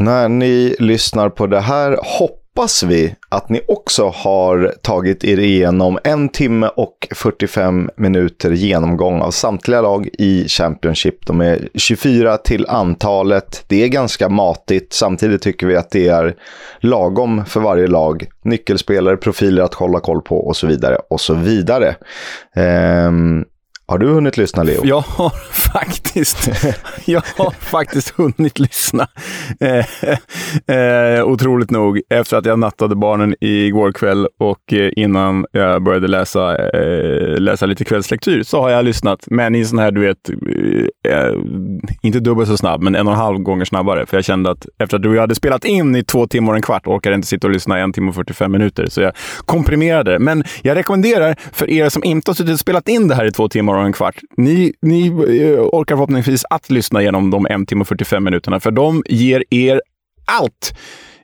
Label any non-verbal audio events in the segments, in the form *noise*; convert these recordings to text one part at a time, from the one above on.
När ni lyssnar på det här hoppas vi att ni också har tagit er igenom en timme och 45 minuter genomgång av samtliga lag i Championship. De är 24 till antalet. Det är ganska matigt. Samtidigt tycker vi att det är lagom för varje lag. Nyckelspelare, profiler att hålla koll på och så vidare och så vidare. Um, har du hunnit lyssna, Leo? Jag har *laughs* faktiskt, jag har *laughs* faktiskt hunnit lyssna. Eh, eh, otroligt nog, efter att jag nattade barnen igår kväll och eh, innan jag började läsa, eh, läsa lite kvällslektyr så har jag lyssnat. Men i en sån här, du vet, eh, inte dubbelt så snabb, men en och en halv gånger snabbare. För jag kände att efter att du hade spelat in i två timmar och en kvart orkade jag inte sitta och lyssna en timme och 45 minuter. Så jag komprimerade det. Men jag rekommenderar för er som inte har suttit och spelat in det här i två timmar och en kvart. Ni, ni eh, orkar förhoppningsvis att lyssna igenom de en timme och 45 minuterna, för de ger er allt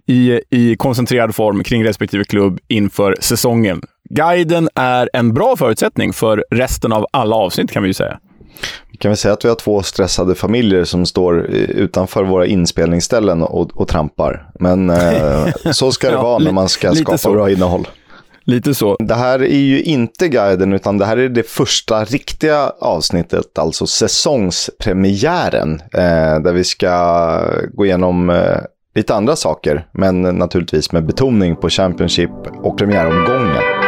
i, i koncentrerad form kring respektive klubb inför säsongen. Guiden är en bra förutsättning för resten av alla avsnitt kan vi ju säga. Kan vi säga att vi har två stressade familjer som står utanför våra inspelningsställen och, och trampar. Men eh, så ska det *laughs* ja, vara när man ska skapa så. bra innehåll. Lite så. Det här är ju inte guiden, utan det här är det första riktiga avsnittet, alltså säsongspremiären, eh, där vi ska gå igenom eh, lite andra saker, men naturligtvis med betoning på Championship och premiäromgången.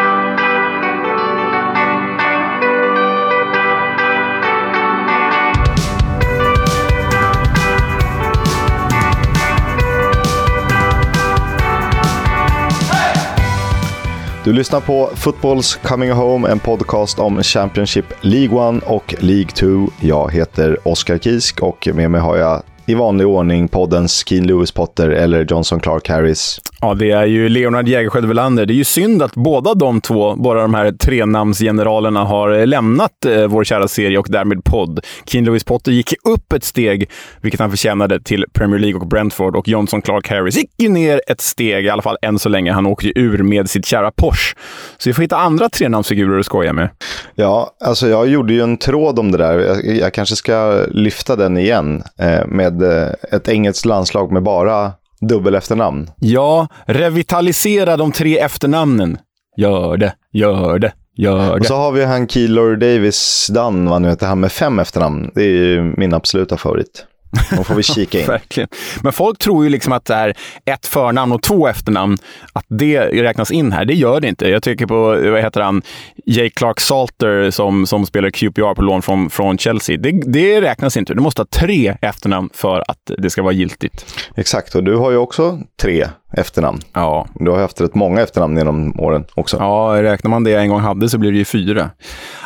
Du lyssnar på Footballs Coming Home, en podcast om Championship League 1 och League 2. Jag heter Oskar Kisk och med mig har jag i vanlig ordning poddens Keen Lewis Potter eller Johnson Clark Harris. Ja, det är ju Leonard Jägerskiöld Welander. Det är ju synd att båda de två, båda de här trenamnsgeneralerna, har lämnat eh, vår kära serie och därmed podd. Keen Lewis Potter gick upp ett steg, vilket han förtjänade, till Premier League och Brentford och Johnson Clark Harris gick ju ner ett steg, i alla fall än så länge. Han åkte ju ur med sitt kära Porsche. Så vi får hitta andra trenamnsfigurer att skoja med. Ja, alltså jag gjorde ju en tråd om det där. Jag, jag kanske ska lyfta den igen eh, med eh, ett engelskt landslag med bara dubbel efternamn. Ja, revitalisera de tre efternamnen. Gör det, gör det, gör det. Och så har vi han Keylor Davis Dunn, vad nu heter han, med fem efternamn. Det är ju min absoluta favorit. Då får vi *laughs* kika in. Verkligen. Men folk tror ju liksom att det är ett förnamn och två efternamn, att det räknas in här. Det gör det inte. Jag tycker på, vad heter han, Jay Clark Salter som, som spelar QPR på lån från, från Chelsea. Det, det räknas inte. Du måste ha tre efternamn för att det ska vara giltigt. Exakt, och du har ju också tre efternamn. Ja. Du har haft rätt många efternamn genom åren också. Ja, räknar man det jag en gång hade så blir det ju fyra.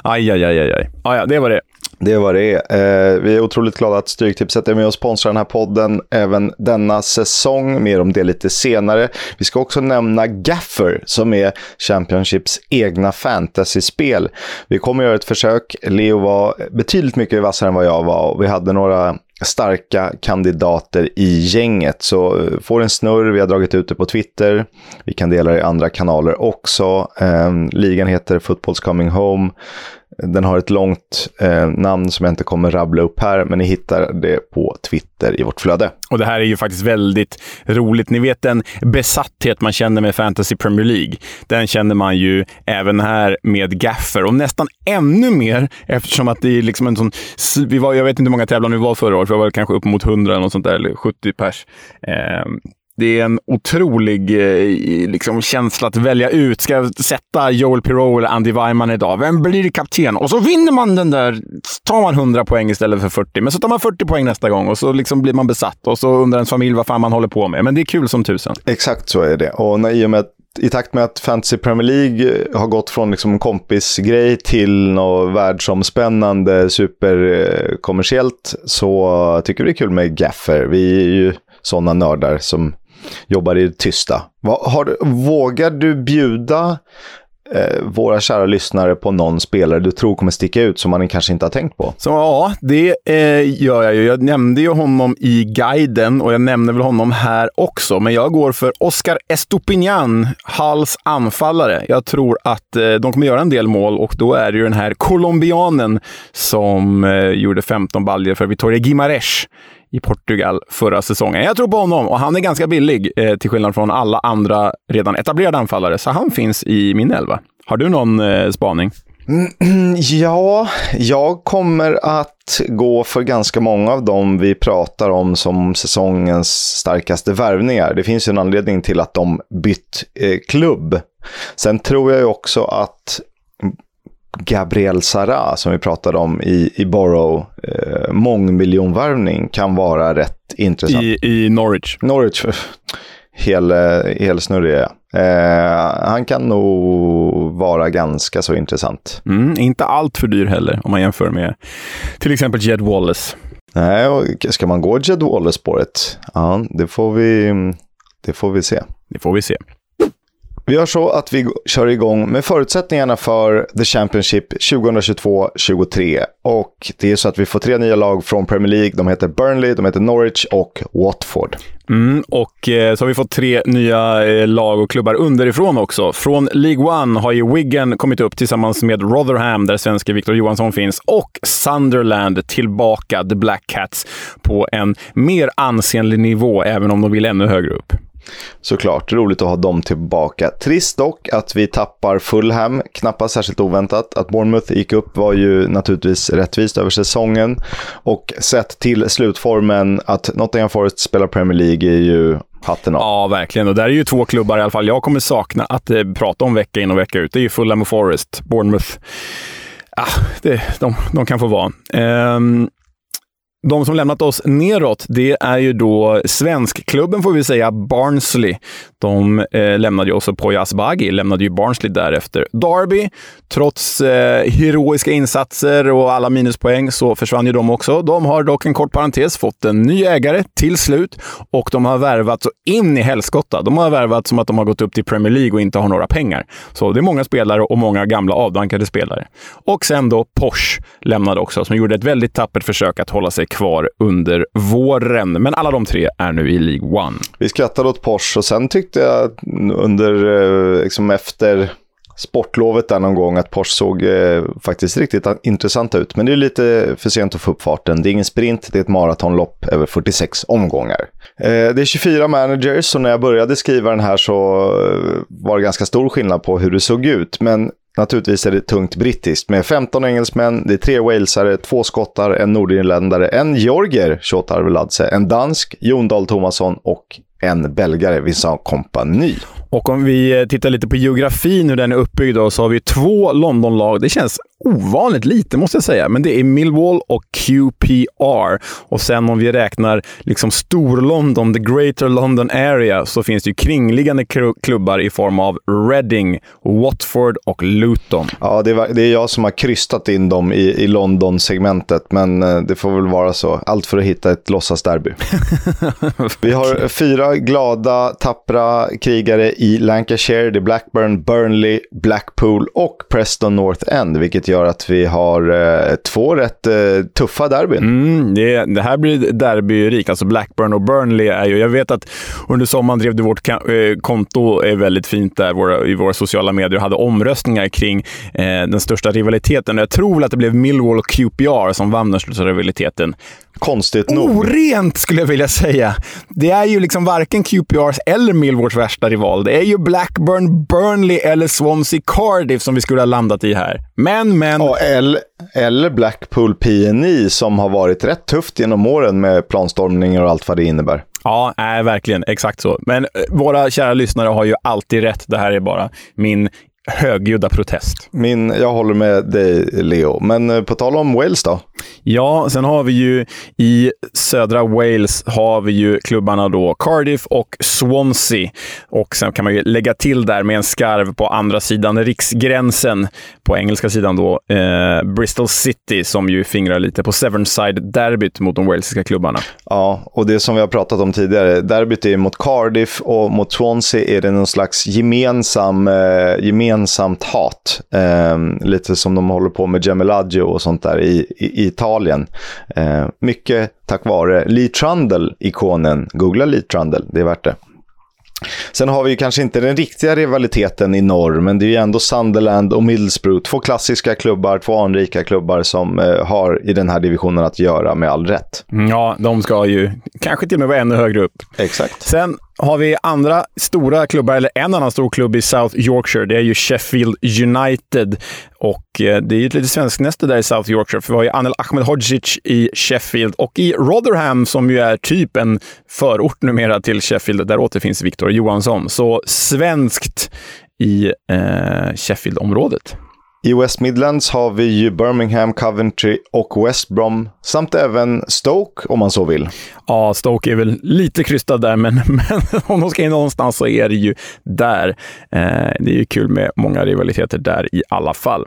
Aj, aj, aj, aj. aj. Ah, ja, det var det. Det var det eh, Vi är otroligt glada att Stryktipset är med och sponsrar den här podden även denna säsong. Mer om det lite senare. Vi ska också nämna Gaffer som är Championships egna fantasyspel. Vi kommer göra ett försök. Leo var betydligt mycket vassare än vad jag var och vi hade några starka kandidater i gänget. Så eh, får en snurr, vi har dragit ut det på Twitter. Vi kan dela det i andra kanaler också. Eh, ligan heter Football's Coming Home. Den har ett långt eh, namn som jag inte kommer rabbla upp här, men ni hittar det på Twitter i vårt flöde. Och det här är ju faktiskt väldigt roligt. Ni vet den besatthet man känner med Fantasy Premier League. Den känner man ju även här med Gaffer och nästan ännu mer eftersom att det är liksom en sån... Vi var, jag vet inte hur många tävlande vi var förra året, vi var kanske upp mot 100 eller något sånt där, eller 70 pers. Eh, det är en otrolig eh, liksom, känsla att välja ut. Ska jag sätta Joel Pirou eller Andy Weimann idag? Vem blir kapten? Och så vinner man den där. Så tar man 100 poäng istället för 40. Men så tar man 40 poäng nästa gång och så liksom blir man besatt. Och så undrar ens familj vad fan man håller på med. Men det är kul som tusen. Exakt så är det. Och när, i och med i takt med att Fantasy Premier League eh, har gått från liksom en kompisgrej till något världsomspännande, superkommersiellt, eh, så tycker vi det är kul med Gaffer. Vi är ju sådana nördar som jobbar i det tysta. Har, vågar du bjuda eh, våra kära lyssnare på någon spelare du tror kommer sticka ut som man kanske inte har tänkt på? Så ja, det eh, gör jag ju. Jag nämnde ju honom i guiden och jag nämner väl honom här också. Men jag går för Oscar Estopinan, Halls anfallare. Jag tror att eh, de kommer göra en del mål och då är det ju den här colombianen som eh, gjorde 15 baljer för Victoria Gimares i Portugal förra säsongen. Jag tror på honom och han är ganska billig eh, till skillnad från alla andra redan etablerade anfallare, så han finns i min elva. Har du någon eh, spaning? Mm, *clears throat* ja, jag kommer att gå för ganska många av dem vi pratar om som säsongens starkaste värvningar. Det finns ju en anledning till att de bytt eh, klubb. Sen tror jag ju också att Gabriel Sara, som vi pratade om i, i Borough, eh, mångmiljonvärvning kan vara rätt intressant. I, I Norwich. Norwich, hel, helsnurrig är eh, Han kan nog vara ganska så intressant. Mm, inte allt för dyr heller, om man jämför med till exempel Jed Wallace. Nej, ska man gå Jed Wallace-spåret? Ja, det får vi, det får vi se. Det får vi se. Vi gör så att vi kör igång med förutsättningarna för The Championship 2022-23. Och det är så att vi får tre nya lag från Premier League. De heter Burnley, de heter Norwich och Watford. Mm, och eh, så har vi fått tre nya eh, lag och klubbar underifrån också. Från League One har ju Wigan kommit upp tillsammans med Rotherham, där svenske Victor Johansson finns, och Sunderland tillbaka, The Black Cats, på en mer ansenlig nivå, även om de vill ännu högre upp. Såklart, roligt att ha dem tillbaka. Trist dock att vi tappar Fulham, knappast särskilt oväntat. Att Bournemouth gick upp var ju naturligtvis rättvist över säsongen. Och sett till slutformen, att Nottingham Forest spelar Premier League är ju hatten av. Ja, verkligen. Och där är ju två klubbar i alla fall jag kommer sakna att eh, prata om vecka in och vecka ut. Det är ju Fulham och Forest. Bournemouth, ah, det, de, de kan få vara. Um, de som lämnat oss neråt, det är ju då svenskklubben får vi säga, Barnsley. De eh, lämnade ju också Poya Asbaghi, lämnade ju Barnsley därefter. Derby, trots eh, heroiska insatser och alla minuspoäng så försvann ju de också. De har dock en kort parentes fått en ny ägare till slut och de har värvat så in i helskotta. De har värvat som att de har gått upp till Premier League och inte har några pengar. Så det är många spelare och många gamla avdankade spelare. Och sen då Porsche lämnade också, som gjorde ett väldigt tappert försök att hålla sig kvar under våren. Men alla de tre är nu i League One. Vi skrattade åt Porsche och sen tyckte Tyckte jag under, eh, liksom efter sportlovet där någon gång att Porsche såg eh, faktiskt riktigt intressant ut. Men det är lite för sent att få upp farten. Det är ingen sprint, det är ett maratonlopp över 46 omgångar. Eh, det är 24 managers och när jag började skriva den här så eh, var det ganska stor skillnad på hur det såg ut. Men Naturligtvis är det tungt brittiskt med 15 engelsmän, det är tre walesare, två skottar, en nordirländare, en georgier, Shota Arveladze, en dansk, Jon Dahl Tomasson och en belgare, Vincent Kompany. Och om vi eh, tittar lite på geografin, hur den är uppbyggd, då, så har vi två Londonlag. Det känns ovanligt lite måste jag säga, men det är Millwall och QPR. Och sen om vi räknar liksom Stor-London, the Greater London Area, så finns det ju kringliggande klubbar i form av Reading, Watford och Luton. Ja, det, var, det är jag som har krystat in dem i, i London-segmentet, men eh, det får väl vara så. Allt för att hitta ett låtsasderby. *laughs* vi har fyra glada, tappra krigare i Lancashire. Det är Blackburn, Burnley, Blackpool och Preston North End, vilket gör att vi har eh, två rätt eh, tuffa derbyn. Mm, det, det, här blir derbyrik. Alltså Blackburn och Burnley är ju... Jag vet att under sommaren drev du vårt eh, konto är väldigt fint där våra, i våra sociala medier och hade omröstningar kring eh, den största rivaliteten. Jag tror väl att det blev Millwall och QPR som vann den största rivaliteten. Konstigt nog. Orent skulle jag vilja säga. Det är ju liksom varken QPRs eller Millwalls värsta rival. Det är ju Blackburn, Burnley eller Swansea Cardiff som vi skulle ha landat i här. Men, men... Ja, eller, Blackpool PNI som har varit rätt tufft genom åren med planstormningar och allt vad det innebär. Ja, nej, verkligen. Exakt så. Men eh, våra kära lyssnare har ju alltid rätt. Det här är bara min högljudda protest. Min, jag håller med dig, Leo. Men eh, på tal om Wales då? Ja, sen har vi ju i södra Wales har vi ju klubbarna då Cardiff och Swansea. Och sen kan man ju lägga till där med en skarv på andra sidan riksgränsen, på engelska sidan då, eh, Bristol City som ju fingrar lite på Severnside-derbyt mot de walesiska klubbarna. Ja, och det som vi har pratat om tidigare, derbyt är mot Cardiff och mot Swansea är det någon slags gemensam, eh, gemensamt hat. Eh, lite som de håller på med Gemilaggio och sånt där i, i, i Italien. Eh, mycket tack vare Lee Trundle, ikonen. Googla Lee Trundle, det är värt det. Sen har vi ju kanske inte den riktiga rivaliteten i norr, men det är ju ändå Sunderland och Middlesbrough. Två klassiska klubbar, två anrika klubbar som eh, har i den här divisionen att göra med all rätt. Mm, ja, de ska ju kanske till och med vara ännu högre upp. Exakt. Sen har vi andra stora klubbar, eller en annan stor klubb i South Yorkshire. Det är ju Sheffield United. Och eh, det är ju ett litet svensknäste där i South Yorkshire, för vi har ju Anel Ahmedhodzic i Sheffield och i Rotherham, som ju är typ en förort numera till Sheffield, där återfinns Victor Johansson. Så svenskt i eh, Sheffield-området. I West Midlands har vi ju Birmingham, Coventry och West Brom samt även Stoke om man så vill. Ja, Stoke är väl lite krystad där, men, *laughs* men om de ska in någonstans så är det ju där. Eh, det är ju kul med många rivaliteter där i alla fall.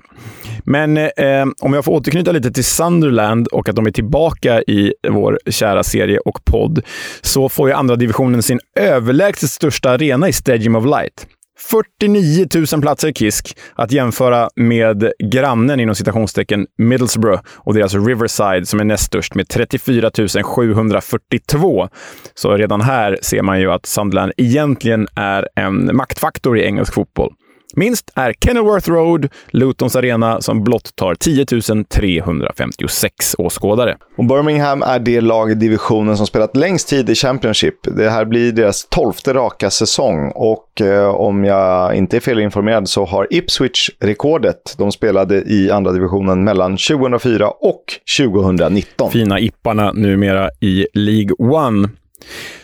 Men eh, om jag får återknyta lite till Sunderland och att de är tillbaka i vår kära serie och podd, så får ju andra divisionen sin överlägset största arena i Stadium of Light. 49 000 platser i Kisk, att jämföra med grannen inom citationstecken Middlesbrough och deras Riverside som är näst störst med 34 742. Så redan här ser man ju att Sunderland egentligen är en maktfaktor i engelsk fotboll. Minst är Kenilworth Road, Lutons arena, som blott tar 10 356 åskådare. Och Birmingham är det lag i divisionen som spelat längst tid i Championship. Det här blir deras tolfte raka säsong och eh, om jag inte är felinformerad så har Ipswich rekordet. De spelade i andra divisionen mellan 2004 och 2019. Fina Ipparna numera i League One.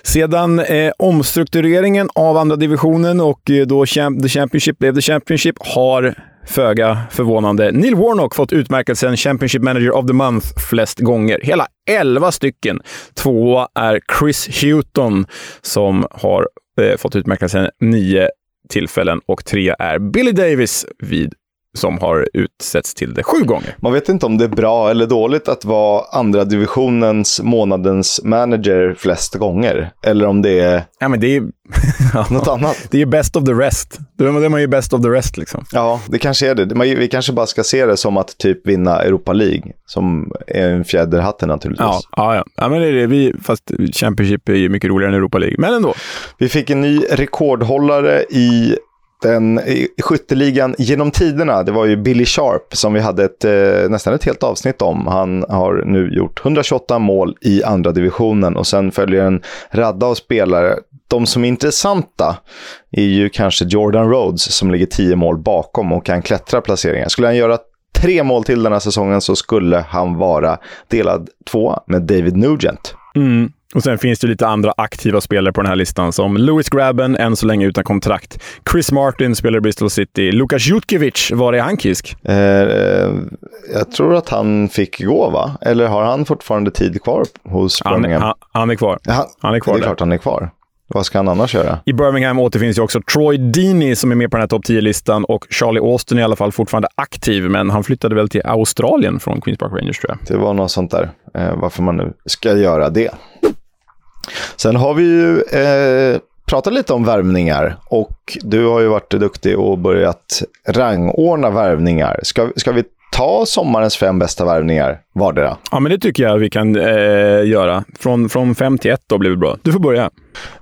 Sedan eh, omstruktureringen av andra divisionen och eh, då champ The Championship blev The Championship har föga förvånande Neil Warnock fått utmärkelsen Championship Manager of the Month flest gånger. Hela 11 stycken. Tvåa är Chris Hewton som har eh, fått utmärkelsen nio tillfällen och tre är Billy Davis vid som har utsetts till det sju gånger. Man vet inte om det är bra eller dåligt att vara andra divisionens månadens manager flest gånger. Eller om det är, ja, men det är *laughs* något annat. Det är best of the rest. Då är man ju best of the rest. Liksom. Ja, det kanske är det. Vi kanske bara ska se det som att typ vinna Europa League, som är en fjäder i hatten naturligtvis. Ja, ja, ja. ja men det är det. Vi, fast Championship är ju mycket roligare än Europa League, men ändå. Vi fick en ny rekordhållare i den skytteligan genom tiderna, det var ju Billy Sharp som vi hade ett, eh, nästan ett helt avsnitt om. Han har nu gjort 128 mål i andra divisionen och sen följer en radda av spelare. De som är intressanta är ju kanske Jordan Rhodes som ligger 10 mål bakom och kan klättra placeringar. Skulle han göra tre mål till den här säsongen så skulle han vara delad tvåa med David Nugent. Mm. Och sen finns det lite andra aktiva spelare på den här listan, som Louis Grabben, än så länge utan kontrakt. Chris Martin spelar i Bristol City. Lukas Jutkiewicz, var är han Kisk? Eh, jag tror att han fick gå, va? Eller har han fortfarande tid kvar hos Birmingham? Han, han, han är kvar. Ja, han är kvar det är där. klart han är kvar. Vad ska han annars göra? I Birmingham återfinns ju också Troy Deeney som är med på den här topp 10-listan och Charlie Austin är i alla fall fortfarande aktiv, men han flyttade väl till Australien från Queens Park Rangers tror jag. Det var något sånt där, eh, varför man nu ska göra det. Sen har vi ju eh, pratat lite om värvningar och du har ju varit duktig och börjat rangordna värvningar. Ska, ska vi ta sommarens fem bästa värvningar vardera? Ja, men det tycker jag vi kan eh, göra. Från, från fem till ett då blir det bra. Du får börja.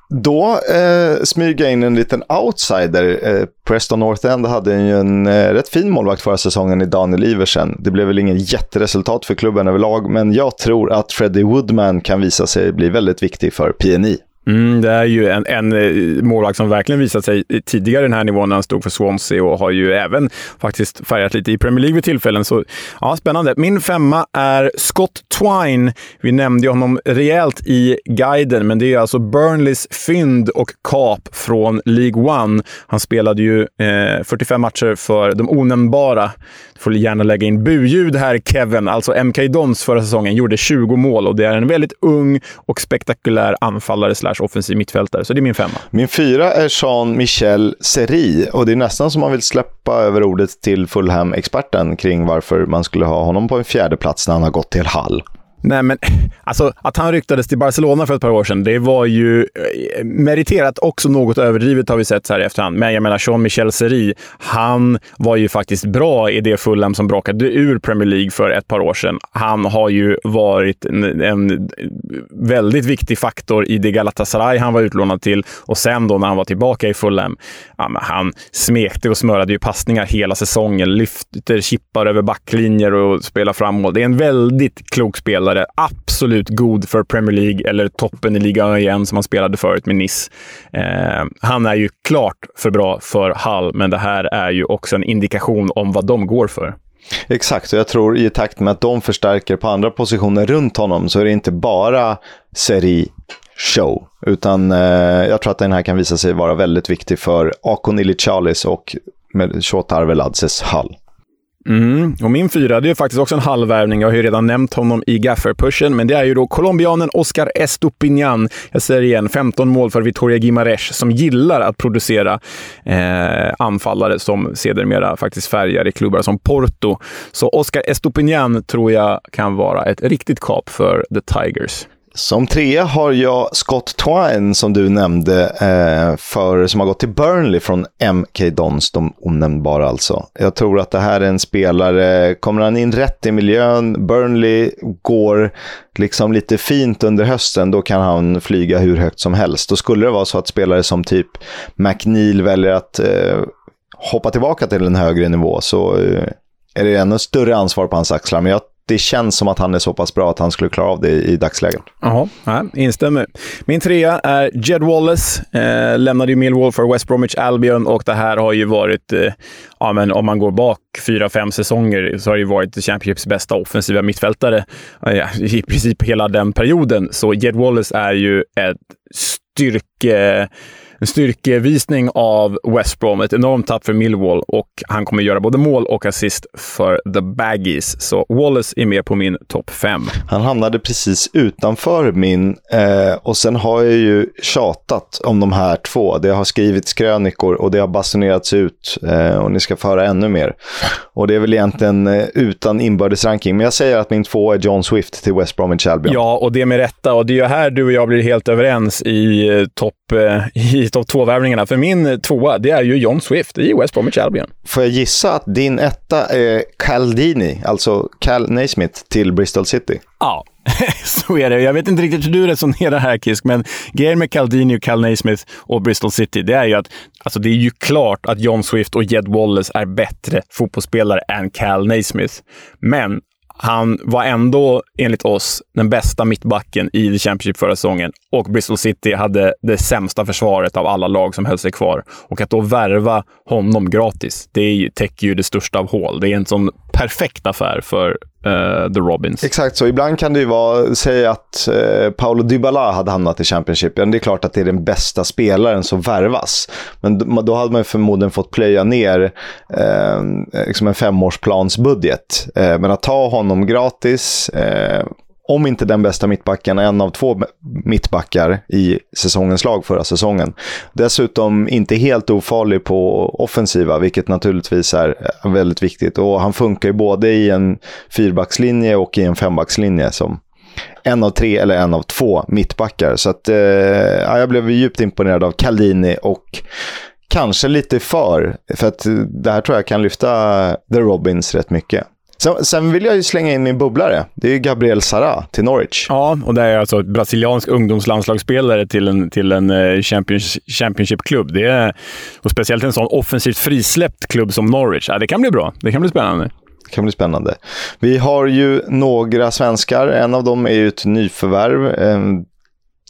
Då eh, jag in en liten outsider. Eh, Preston North End hade ju en eh, rätt fin målvakt förra säsongen i Daniel Iversen. Det blev väl ingen jätteresultat för klubben överlag, men jag tror att Freddie Woodman kan visa sig bli väldigt viktig för PNI. Mm, det är ju en, en eh, målvakt som verkligen visat sig tidigare i den här nivån när han stod för Swansea och har ju även faktiskt färgat lite i Premier League vid tillfällen. Så ja, spännande. Min femma är Scott Twine. Vi nämnde ju honom rejält i guiden, men det är alltså Burnleys fynd och kap från League One. Han spelade ju eh, 45 matcher för de onämnbara. Får gärna lägga in buljud här, Kevin. Alltså MK Dons förra säsongen gjorde 20 mål och det är en väldigt ung och spektakulär anfallare slash offensiv mittfältare. Så det är min femma. Min fyra är Jean-Michel Seri och det är nästan som man vill släppa över ordet till Fulham-experten kring varför man skulle ha honom på en fjärde plats när han har gått till Hall. Nej, men *laughs* alltså att han ryktades till Barcelona för ett par år sedan, det var ju eh, meriterat också något överdrivet har vi sett så här i efterhand. Men jag menar, Jean-Michel Seri, han var ju faktiskt bra i det Fulham som brakade ur Premier League för ett par år sedan. Han har ju varit en, en väldigt viktig faktor i det Galatasaray han var utlånad till och sen då när han var tillbaka i Fulham, ja, han smekte och smörade ju passningar hela säsongen, lyfter chippar över backlinjer och spelar framåt. Det är en väldigt klok spelare. Absolut god för Premier League eller toppen i ligan igen som han spelade förut med Nice. Eh, han är ju klart för bra för Hall, men det här är ju också en indikation om vad de går för. Exakt, och jag tror i takt med att de förstärker på andra positioner runt honom så är det inte bara Seri show, utan eh, jag tror att den här kan visa sig vara väldigt viktig för Akon Ilicalis och med Shota Hall. Mm. Och min fyra, det är faktiskt också en halvvärvning. Jag har ju redan nämnt honom i gaffer-pushen, men det är ju då colombianen Oscar Estupinan. Jag säger igen, 15 mål för Victoria Gimares som gillar att producera eh, anfallare som sedermera faktiskt färgar i klubbar som Porto. Så Oscar Estupinan tror jag kan vara ett riktigt kap för The Tigers. Som trea har jag Scott Twine som du nämnde, eh, för, som har gått till Burnley från MK Dons, de onämnbara alltså. Jag tror att det här är en spelare, kommer han in rätt i miljön, Burnley går liksom lite fint under hösten, då kan han flyga hur högt som helst. Då skulle det vara så att spelare som typ McNeil väljer att eh, hoppa tillbaka till en högre nivå så eh, är det ännu större ansvar på hans axlar. Men jag det känns som att han är så pass bra att han skulle klara av det i, dagsläget. Ja, instämmer. Min trea är Jed Wallace. Eh, lämnade ju Millwall för West Bromwich Albion och det här har ju varit, eh, ja, men om man går bak fyra, fem säsonger så har det ju varit Championships bästa offensiva mittfältare eh, i princip hela den perioden. Så Jed Wallace är ju ett styrke en styrkevisning av West Brom. Ett enormt tapp för Millwall och han kommer göra både mål och assist för The Baggies. Så Wallace är med på min topp fem. Han hamnade precis utanför min eh, och sen har jag ju tjatat om de här två. Det har skrivits krönikor och det har basunerats ut eh, och ni ska få höra ännu mer. Och det är väl egentligen eh, utan inbördes ranking. Men jag säger att min två är John Swift till West Bromwich Albion. Ja, och det med rätta. Och det är ju här du och jag blir helt överens i eh, topp i topp två-värvningarna. För min tvåa, det är ju John Swift i West Bromwich Albion. Får jag gissa att din etta är Caldini, alltså Cal Naismith till Bristol City? Ja, *laughs* så är det. Jag vet inte riktigt hur du resonerar här, Kisk, men grejen med Caldini, Cal Naismith och Bristol City, det är ju att alltså, det är ju klart att John Swift och Jed Wallace är bättre fotbollsspelare än Cal Naismith. Men han var ändå, enligt oss, den bästa mittbacken i The Championship förra säsongen och Bristol City hade det sämsta försvaret av alla lag som höll sig kvar. Och att då värva honom gratis, det täcker ju det största av hål. Det är en sån perfekt affär för uh, The Robins. Exakt så. Ibland kan det ju vara, säg att uh, Paolo Dybala hade hamnat i Championship. Ja, det är klart att det är den bästa spelaren som värvas. Men då hade man förmodligen fått plöja ner uh, liksom en femårsplansbudget. Uh, men att ta honom gratis om inte den bästa mittbacken, en av två mittbackar i säsongens lag förra säsongen. Dessutom inte helt ofarlig på offensiva, vilket naturligtvis är eh, väldigt viktigt. Och han funkar ju både i en fyrbackslinje och i en fembackslinje som en av tre eller en av två mittbackar. Så att, eh, jag blev djupt imponerad av Caldini och kanske lite för, för att det här tror jag kan lyfta The Robins rätt mycket. Sen, sen, vill jag ju slänga in min bubblare. Det är ju Gabriel Sara till Norwich. Ja, och det är alltså ett brasiliansk ungdomslandslagsspelare till en, till en eh, Championship-klubb. Det är, och speciellt en sån offensivt frisläppt klubb som Norwich. Ja, det kan bli bra. Det kan bli spännande. Det kan bli spännande. Vi har ju några svenskar. En av dem är ju ett nyförvärv.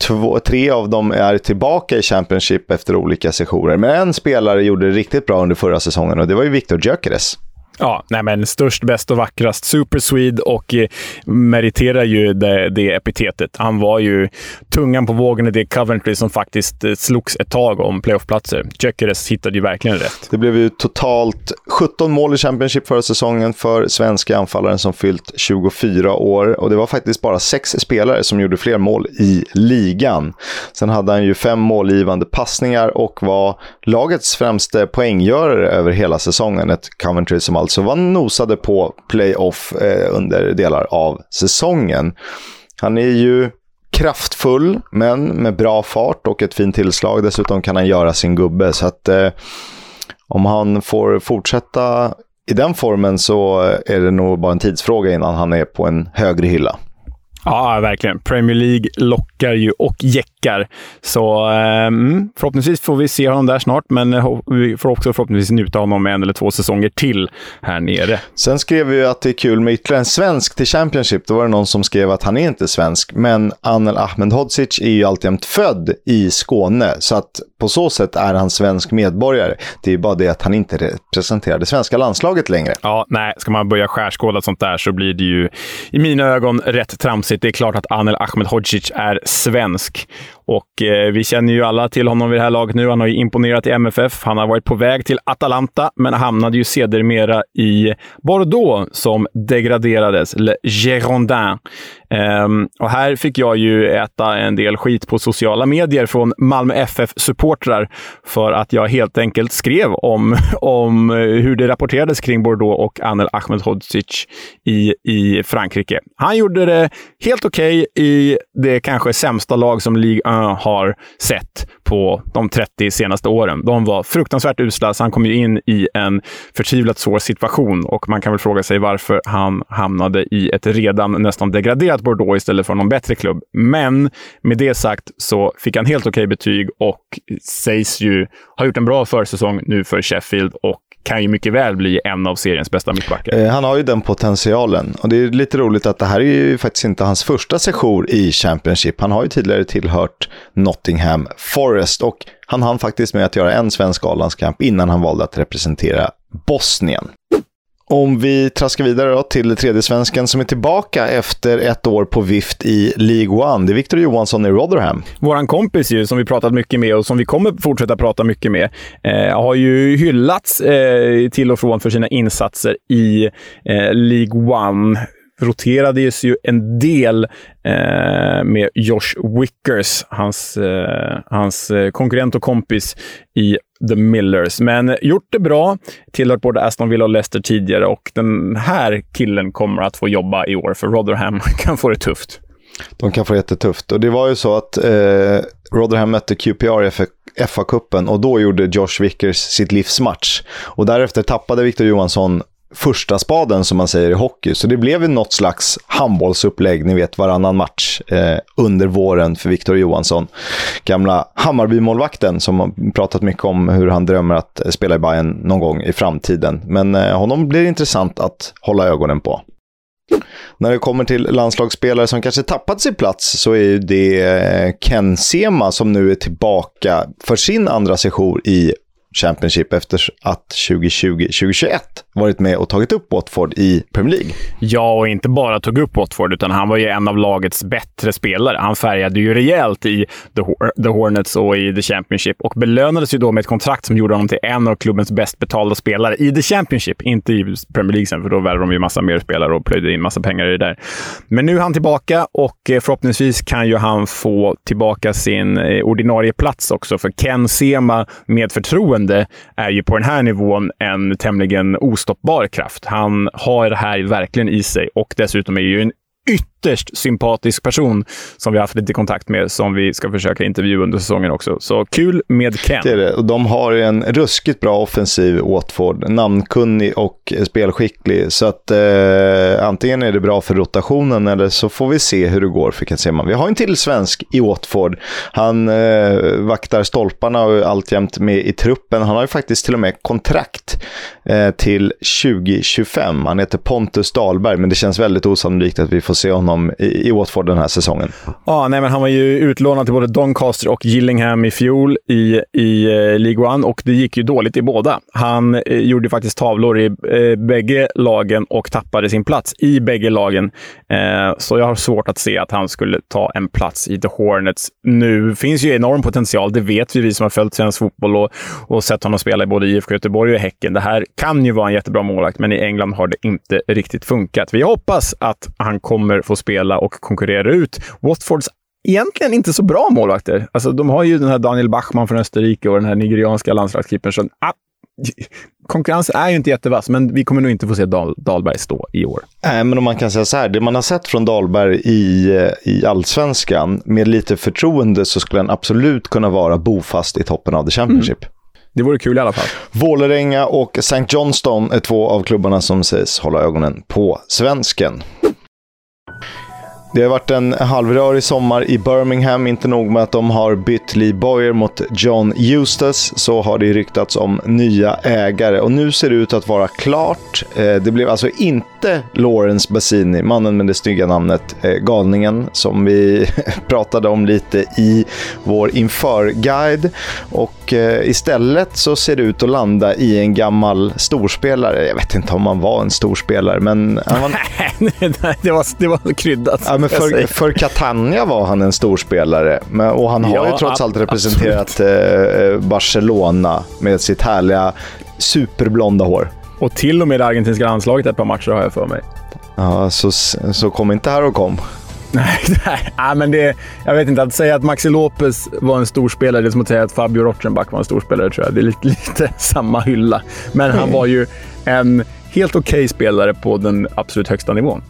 Två, tre av dem är tillbaka i Championship efter olika sessioner. Men en spelare gjorde det riktigt bra under förra säsongen och det var ju Viktor Gyökeres. Ja, nej men störst, bäst och vackrast. Super Swede och eh, meriterar ju det, det, epitetet. Han var ju tungan på vågen i det Coventry som faktiskt eh, slogs ett tag om playoffplatser. Gyökeres hittade ju verkligen rätt. Det blev ju totalt 17 mål i Championship förra säsongen för svenska anfallaren som fyllt 24 år. Och det var faktiskt bara sex spelare som gjorde fler mål i ligan. Sen hade han ju fem målgivande passningar och var lagets främste poänggörare över hela säsongen. Ett Coventry som alltså var nosade på playoff eh, under delar av säsongen. Han är ju kraftfull, men med bra fart och ett fint tillslag. Dessutom kan han göra sin gubbe. Så att eh, om han får fortsätta i den formen så är det nog bara en tidsfråga innan han är på en högre hylla. Ja, verkligen. Premier League lockar ju och jäckar. Så eh, förhoppningsvis får vi se honom där snart, men eh, vi får också förhoppningsvis njuta av honom en eller två säsonger till här nere. Sen skrev vi att det är kul med ytterligare en svensk till Championship. Då var det någon som skrev att han är inte svensk, men Anel Ahmedhodzic är ju alltjämt född i Skåne, så att på så sätt är han svensk medborgare. Det är ju bara det att han inte representerar det svenska landslaget längre. Ja, nej, ska man börja skärskåda sånt där så blir det ju i mina ögon rätt tramsigt. Det är klart att Anel Ahmedhodzic är svensk och eh, vi känner ju alla till honom vid det här laget nu. Han har ju imponerat i MFF. Han har varit på väg till Atalanta, men hamnade ju sedermera i Bordeaux som degraderades, Le Girondin. Um, och här fick jag ju äta en del skit på sociala medier från Malmö FF-supportrar för att jag helt enkelt skrev om, *laughs* om eh, hur det rapporterades kring Bordeaux och Anel Ahmedhodzic i, i Frankrike. Han gjorde det helt okej okay i det kanske sämsta lag som Ligue 1 har sett på de 30 senaste åren. De var fruktansvärt usla, så han kom ju in i en förtvivlat svår situation och man kan väl fråga sig varför han hamnade i ett redan nästan degraderat Bordeaux istället för någon bättre klubb. Men med det sagt så fick han helt okej okay betyg och sägs ju ha gjort en bra försäsong nu för Sheffield och kan ju mycket väl bli en av seriens bästa mittbackar. Eh, han har ju den potentialen. Och det är lite roligt att det här är ju faktiskt inte hans första session i Championship. Han har ju tidigare tillhört Nottingham Forest och han hann faktiskt med att göra en svensk A-landskamp innan han valde att representera Bosnien. Om vi traskar vidare då till tredje svensken som är tillbaka efter ett år på vift i League One. Det är Victor Johansson i Rotherham. Vår kompis ju, som vi pratat mycket med och som vi kommer fortsätta prata mycket med, eh, har ju hyllats eh, till och från för sina insatser i eh, League One roterades ju en del eh, med Josh Wickers, hans, eh, hans eh, konkurrent och kompis i The Millers. Men gjort det bra. Tillhört både Aston Villa och Leicester tidigare och den här killen kommer att få jobba i år för Rotherham *laughs* kan få det tufft. De kan få det jättetufft. Och det var ju så att eh, Rotherham mötte QPR i FA-cupen och då gjorde Josh Vickers sitt livsmatch. Och därefter tappade Victor Johansson första spaden som man säger i hockey. Så det blev ju något slags handbollsupplägg, ni vet varannan match eh, under våren för Victor Johansson. Gamla Hammarby-målvakten som har pratat mycket om hur han drömmer att spela i Bayern någon gång i framtiden. Men eh, honom blir det intressant att hålla ögonen på. När det kommer till landslagsspelare som kanske tappat sin plats så är det eh, Ken Sema som nu är tillbaka för sin andra session i Championship efter att 2020-2021 varit med och tagit upp Watford i Premier League. Ja, och inte bara tog upp Watford, utan han var ju en av lagets bättre spelare. Han färgade ju rejält i The, The Hornets och i The Championship och belönades ju då med ett kontrakt som gjorde honom till en av klubbens bäst betalda spelare i The Championship. Inte i Premier League sen, för då värvade de ju massa mer spelare och plöjde in massa pengar i det där. Men nu är han tillbaka och eh, förhoppningsvis kan ju han få tillbaka sin eh, ordinarie plats också, för Ken Sema med förtroende är ju på den här nivån en tämligen ostoppbar kraft. Han har det här verkligen i sig och dessutom är ju en ytterst sympatisk person som vi har haft lite kontakt med, som vi ska försöka intervjua under säsongen också. Så kul med Ken. Det är det. Och de har en ruskigt bra offensiv, Watford. Namnkunnig och spelskicklig. Så att eh, antingen är det bra för rotationen eller så får vi se hur det går för Katsema. Vi har en till svensk i Watford. Han eh, vaktar stolparna och är alltjämt med i truppen. Han har ju faktiskt till och med kontrakt eh, till 2025. Han heter Pontus Dahlberg, men det känns väldigt osannolikt att vi får se honom i, i Watford den här säsongen. Ja, nej, men han var ju utlånad till både Doncaster och Gillingham i fjol i, i eh, League One och det gick ju dåligt i båda. Han eh, gjorde faktiskt tavlor i eh, bägge lagen och tappade sin plats i bägge lagen. Eh, så jag har svårt att se att han skulle ta en plats i The Hornets. Nu finns ju enorm potential, det vet vi, vi som har följt svensk fotboll och, och sett honom spela i både IFK Göteborg och Häcken. Det här kan ju vara en jättebra målvakt, men i England har det inte riktigt funkat. Vi hoppas att han kommer kommer få spela och konkurrera ut Watfords egentligen inte så bra målvakter. Alltså, de har ju den här Daniel Bachmann från Österrike och den här nigerianska landslagskeepern. Ah, konkurrensen är ju inte jättevass, men vi kommer nog inte få se Dal Dahlberg stå i år. Nej, men om man kan säga så här, det man har sett från Dahlberg i, i allsvenskan, med lite förtroende så skulle han absolut kunna vara bofast i toppen av the Championship. Mm. Det vore kul i alla fall. Vålerenga och St. Johnston är två av klubbarna som sägs hålla ögonen på svensken. Det har varit en halvrörig sommar i Birmingham. Inte nog med att de har bytt Lee Boyer mot John Eustace, så har det ryktats om nya ägare. Och nu ser det ut att vara klart. Eh, det blev alltså inte Lawrence Bassini, mannen med det snygga namnet eh, Galningen, som vi *laughs* pratade om lite i vår införguide. Och eh, istället så ser det ut att landa i en gammal storspelare. Jag vet inte om han var en storspelare, men... Han... *laughs* det, var, det var kryddat. Ja, men för, för Catania var han en storspelare. Men, och han har ja, ju trots allt representerat eh, Barcelona med sitt härliga superblonda hår. Och till och med det argentinska landslaget ett par matcher har jag för mig. Ja, så, så kom inte här och kom. *laughs* Nej, nej, men det, jag vet inte. Att säga att Maxi Lopez var en stor spelare, det är som att säga att Fabio Rochenbach var en stor spelare, tror jag. Det är lite, *laughs* lite samma hylla. Men han var ju en helt okej okay spelare på den absolut högsta nivån.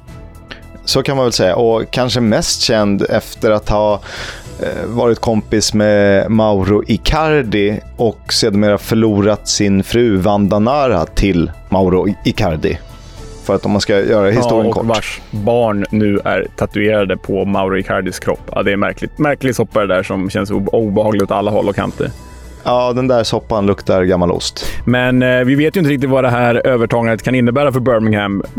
Så kan man väl säga. Och kanske mest känd efter att ha eh, varit kompis med Mauro Icardi och sedermera förlorat sin fru Vandanara till Mauro Icardi. För att om man ska göra historien ja, och kort. vars barn nu är tatuerade på Mauro Icardis kropp. Ja, det är märkligt. Märklig soppa det där som känns obehagligt åt alla håll och kanter. Ja, den där soppan luktar gammal ost. Men eh, vi vet ju inte riktigt vad det här övertagandet kan innebära för Birmingham. Eh,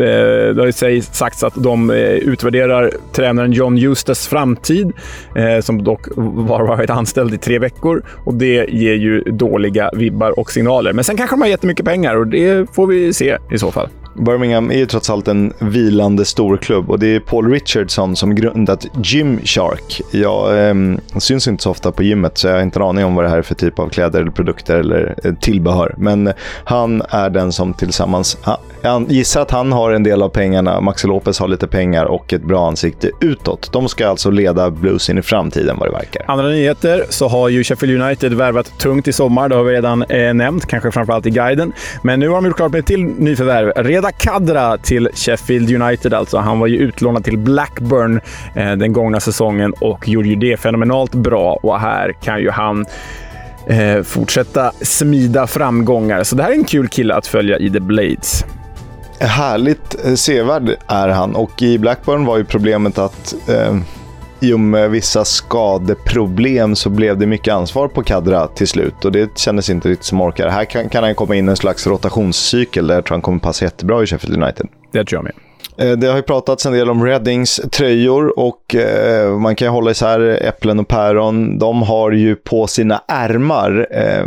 det har ju sagts att de eh, utvärderar tränaren John Eustace framtid, eh, som dock var varit anställd i tre veckor. Och Det ger ju dåliga vibbar och signaler. Men sen kanske de har jättemycket pengar och det får vi se i så fall. Birmingham är ju trots allt en vilande storklubb och det är Paul Richardson som grundat Gymshark. Jag eh, syns inte så ofta på gymmet så jag har inte en aning om vad det här är för typ av kläder eller produkter eller eh, tillbehör. Men eh, han är den som tillsammans, jag gissar att han har en del av pengarna, Maxi Lopez har lite pengar och ett bra ansikte utåt. De ska alltså leda Blues in i framtiden vad det verkar. Andra nyheter så har ju Sheffield United värvat tungt i sommar. Det har vi redan eh, nämnt, kanske framförallt i guiden. Men nu har de gjort klart med ett till nyförvärv. Reda Kadra till Sheffield United alltså. Han var ju utlånad till Blackburn eh, den gångna säsongen och gjorde ju det fenomenalt bra. Och här kan ju han eh, fortsätta smida framgångar. Så det här är en kul kille att följa i The Blades. Härligt eh, sevärd är han och i Blackburn var ju problemet att eh, i och med vissa skadeproblem så blev det mycket ansvar på Kadra till slut och det kändes inte riktigt som orkar. Här kan, kan han komma in en slags rotationscykel där jag tror han kommer passa jättebra i Sheffield United. Det tror jag med. Eh, det har ju pratats en del om Reddings tröjor och eh, man kan ju hålla isär äpplen och päron. De har ju på sina ärmar eh,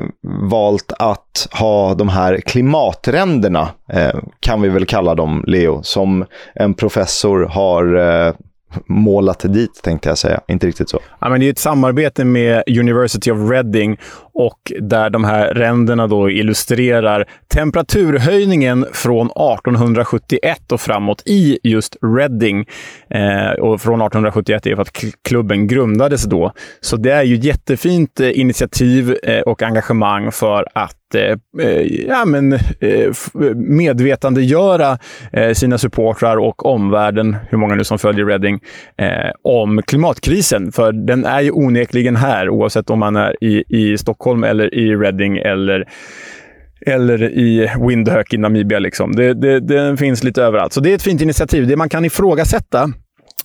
valt att ha de här klimatränderna, kan vi väl kalla dem, Leo, som en professor har målat dit, tänkte jag säga. Inte riktigt så. Ja, men det är ett samarbete med University of Reading och där de här ränderna då illustrerar temperaturhöjningen från 1871 och framåt i just Reading. Eh, och från 1871 är för att klubben grundades då. Så det är ju ett jättefint eh, initiativ eh, och engagemang för att Eh, eh, ja, men, eh, medvetandegöra eh, sina supportrar och omvärlden, hur många nu som följer Reading, om klimatkrisen. För den är ju onekligen här, oavsett om man är i, i Stockholm eller i Reading eller eller i Windhoek i Namibia. Liksom. Det, det, det finns lite överallt. Så det är ett fint initiativ. Det man kan ifrågasätta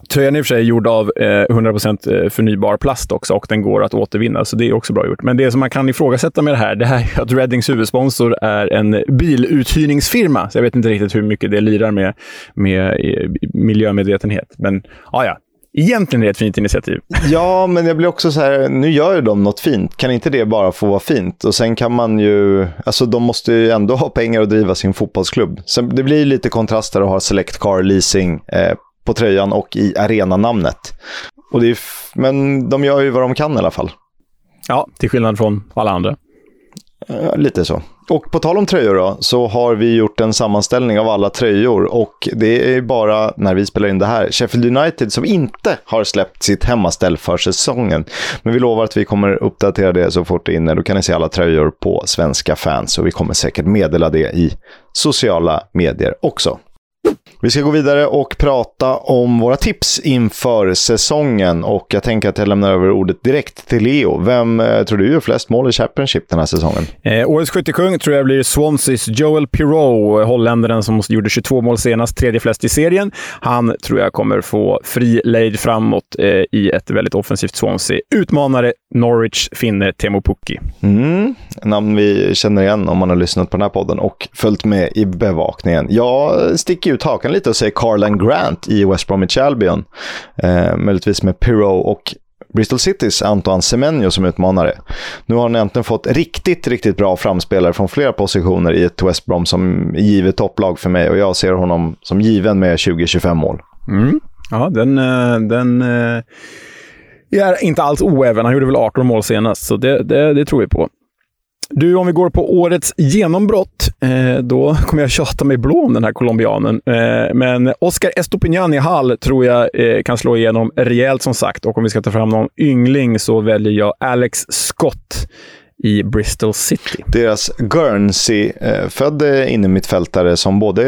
Tröjan är i och för sig gjord av eh, 100% eh, förnybar plast också och den går att återvinna, så det är också bra gjort. Men det som man kan ifrågasätta med det här, det här är att Reddings huvudsponsor är en biluthyrningsfirma. Så jag vet inte riktigt hur mycket det lirar med, med eh, miljömedvetenhet. Men ja, ja. Egentligen är det ett fint initiativ. Ja, men jag blir också så här, nu gör ju de något fint. Kan inte det bara få vara fint? Och sen kan man ju, alltså de måste ju ändå ha pengar att driva sin fotbollsklubb. Sen, det blir lite kontraster att ha Select Car Leasing eh, på tröjan och i arenanamnet. Och det är men de gör ju vad de kan i alla fall. Ja, till skillnad från alla andra. Ja, lite så. Och på tal om tröjor då, så har vi gjort en sammanställning av alla tröjor och det är bara när vi spelar in det här, Sheffield United som inte har släppt sitt hemmaställ för säsongen. Men vi lovar att vi kommer uppdatera det så fort det är inne. Då kan ni se alla tröjor på svenska fans och vi kommer säkert meddela det i sociala medier också. Vi ska gå vidare och prata om våra tips inför säsongen och jag tänker att jag lämnar över ordet direkt till Leo. Vem eh, tror du gör flest mål i Championship den här säsongen? Eh, årets skyttekung tror jag blir Swanseas Joel Pirou, holländaren som gjorde 22 mål senast, tredje flest i serien. Han tror jag kommer få fri lejd framåt eh, i ett väldigt offensivt Swansea. Utmanare Norwich finne Teemu Pukki. Mm, namn vi känner igen om man har lyssnat på den här podden och följt med i bevakningen. Jag sticker ut hakan lite och säger Carlan Grant i West Bromwich Albion. Eh, möjligtvis med Pirou och Bristol Citys Antoine Semenyo som utmanare. Nu har han äntligen fått riktigt, riktigt bra framspelare från flera positioner i ett West Brom som givet topplag för mig och jag ser honom som given med 20-25 mål. Mm. Ja, den, eh, den eh, är inte alls oäven. Han gjorde väl 18 mål senast, så det, det, det tror vi på. Du, om vi går på årets genombrott, eh, då kommer jag tjata mig blå om den här colombianen. Eh, men Oscar Estopinan i Hall tror jag eh, kan slå igenom rejält som sagt. Och om vi ska ta fram någon yngling så väljer jag Alex Scott i Bristol City. Deras Guernsey-född eh, innermittfältare som både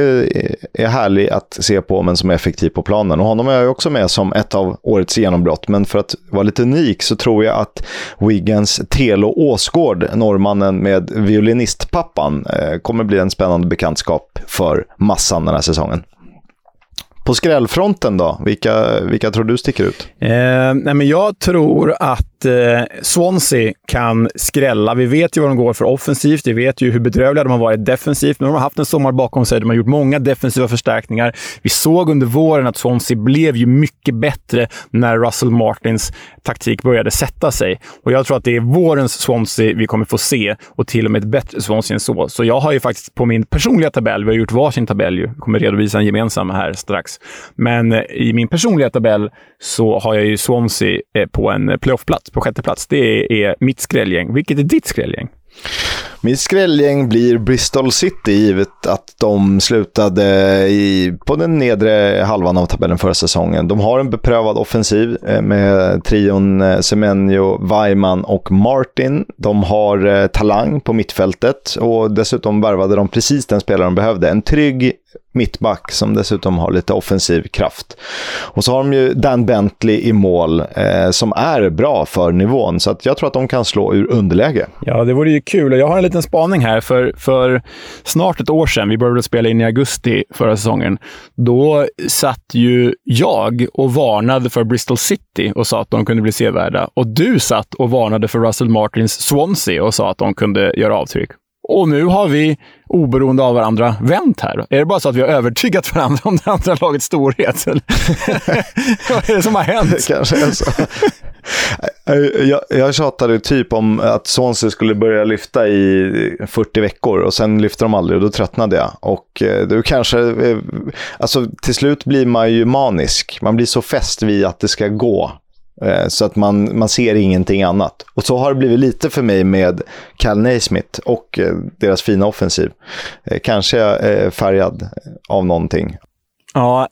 är härlig att se på men som är effektiv på planen. Och honom är jag också med som ett av årets genombrott. Men för att vara lite unik så tror jag att Wiggins Telo Åsgård, norrmannen med violinistpappan, eh, kommer bli en spännande bekantskap för massan den här säsongen. På skrällfronten då, vilka, vilka tror du sticker ut? Eh, nej men jag tror att eh, Swansea kan skrälla. Vi vet ju vad de går för offensivt. Vi vet ju hur bedrövliga de har varit defensivt. Men de har haft en sommar bakom sig. De har gjort många defensiva förstärkningar. Vi såg under våren att Swansea blev ju mycket bättre när Russell Martins taktik började sätta sig. Och Jag tror att det är vårens Swansea vi kommer få se och till och med ett bättre Swansea än så. Så jag har ju faktiskt på min personliga tabell, vi har gjort varsin tabell ju, kommer redovisa en gemensam här strax. Men eh, i min personliga tabell så har jag ju Swansea eh, på en eh, playoffplats, på sjätte plats. Det är mitt skrällgäng. Vilket är ditt skrällgäng? Mitt skrällgäng blir Bristol City, givet att de slutade i, på den nedre halvan av tabellen förra säsongen. De har en beprövad offensiv eh, med trion eh, Semenyo, Weiman och Martin. De har eh, talang på mittfältet och dessutom värvade de precis den spelare de behövde. En trygg mittback som dessutom har lite offensiv kraft. Och så har de ju Dan Bentley i mål eh, som är bra för nivån. Så att jag tror att de kan slå ur underläge. Ja, det vore ju kul. Jag har en liten spaning här. För, för snart ett år sedan, vi började spela in i augusti förra säsongen, då satt ju jag och varnade för Bristol City och sa att de kunde bli sevärda. Och du satt och varnade för Russell Martins Swansea och sa att de kunde göra avtryck. Och nu har vi, oberoende av varandra, vänt här. Är det bara så att vi har övertygat varandra om det andra lagets storhet? *laughs* Vad är det som har hänt? Det kanske är så. Jag, jag tjatade typ om att Swansea skulle börja lyfta i 40 veckor och sen lyfter de aldrig och då tröttnade jag. Och eh, då du kanske, eh, alltså till slut blir man ju manisk. Man blir så fäst vid att det ska gå så att man, man ser ingenting annat. Och så har det blivit lite för mig med Cal Naismith och eh, deras fina offensiv. Eh, kanske färgad av någonting. Ja,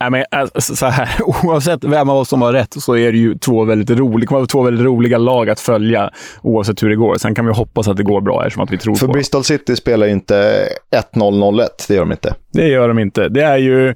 äh, men, så här, *laughs* oavsett vem av oss som har rätt så är det ju två väldigt roliga, två väldigt roliga lag att följa oavsett hur det går. Sen kan vi hoppas att det går bra eftersom att vi tror För på Bristol City spelar ju inte 1-0-0-1, det gör de inte. Det gör de inte. Det är ju...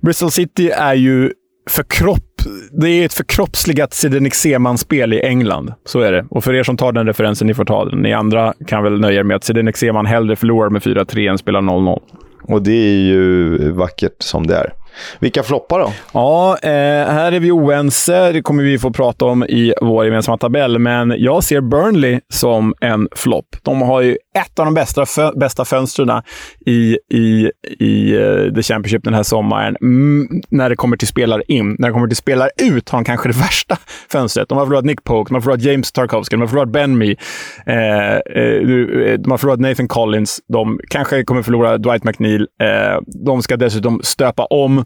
Bristol City är ju förkropp, det är ett förkroppsligat Zdenek Seman-spel i England. Så är det. Och för er som tar den referensen, ni får ta den. Ni andra kan väl nöja er med att Zdenek Seman hellre förlorar med 4-3 än spelar 0-0. Och det är ju vackert som det är. Vilka floppar då? Ja, eh, här är vi oense. Det kommer vi få prata om i vår gemensamma tabell, men jag ser Burnley som en flopp. De har ju ett av de bästa, fö bästa fönstren i, i, i eh, The Championship den här sommaren. Mm, när det kommer till spelare in. När det kommer till spelare ut har de kanske det värsta fönstret. De har förlorat Nick Pope, de har förlorat James Tarkovsky, de har förlorat Ben Mee. Eh, eh, de har förlorat Nathan Collins. De kanske kommer förlora Dwight McNeil. Eh, de ska dessutom stöpa om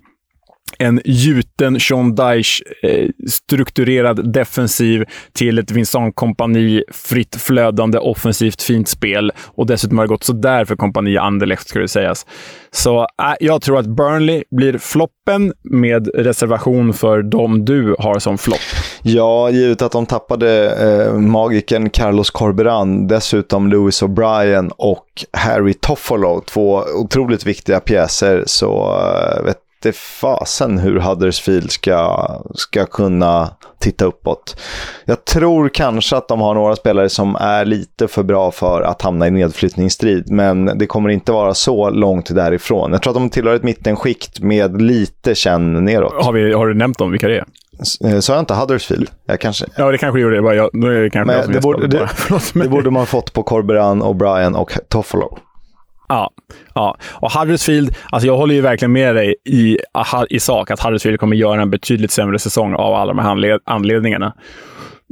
en gjuten Sean Dyche eh, strukturerad defensiv till ett Vincent kompani fritt flödande offensivt fint spel. Och dessutom har det gått sådär för kompani Anderlecht, ska det sägas. Så äh, jag tror att Burnley blir floppen med reservation för de du har som flopp. Ja, givet att de tappade eh, magiken Carlos Corberan, dessutom Lewis O'Brien och Harry Toffolo, två otroligt viktiga pjäser, så eh, vet vete fasen hur Huddersfield ska, ska kunna titta uppåt. Jag tror kanske att de har några spelare som är lite för bra för att hamna i nedflyttningsstrid, men det kommer inte vara så långt därifrån. Jag tror att de tillhör ett mittenskikt med lite känn neråt. Har, vi, har du nämnt dem, vilka det är? Eh, sa jag inte Huddersfield? Jag kanske... Ja, det kanske gjorde det. Bara jag, nu är det kanske men det, borde, det, *laughs* det borde man fått på Corberan, O'Brien och Toffolo. Ja, ja. och Huddersfield, alltså jag håller ju verkligen med dig i, i sak att Huddersfield kommer göra en betydligt sämre säsong av alla de här anledningarna.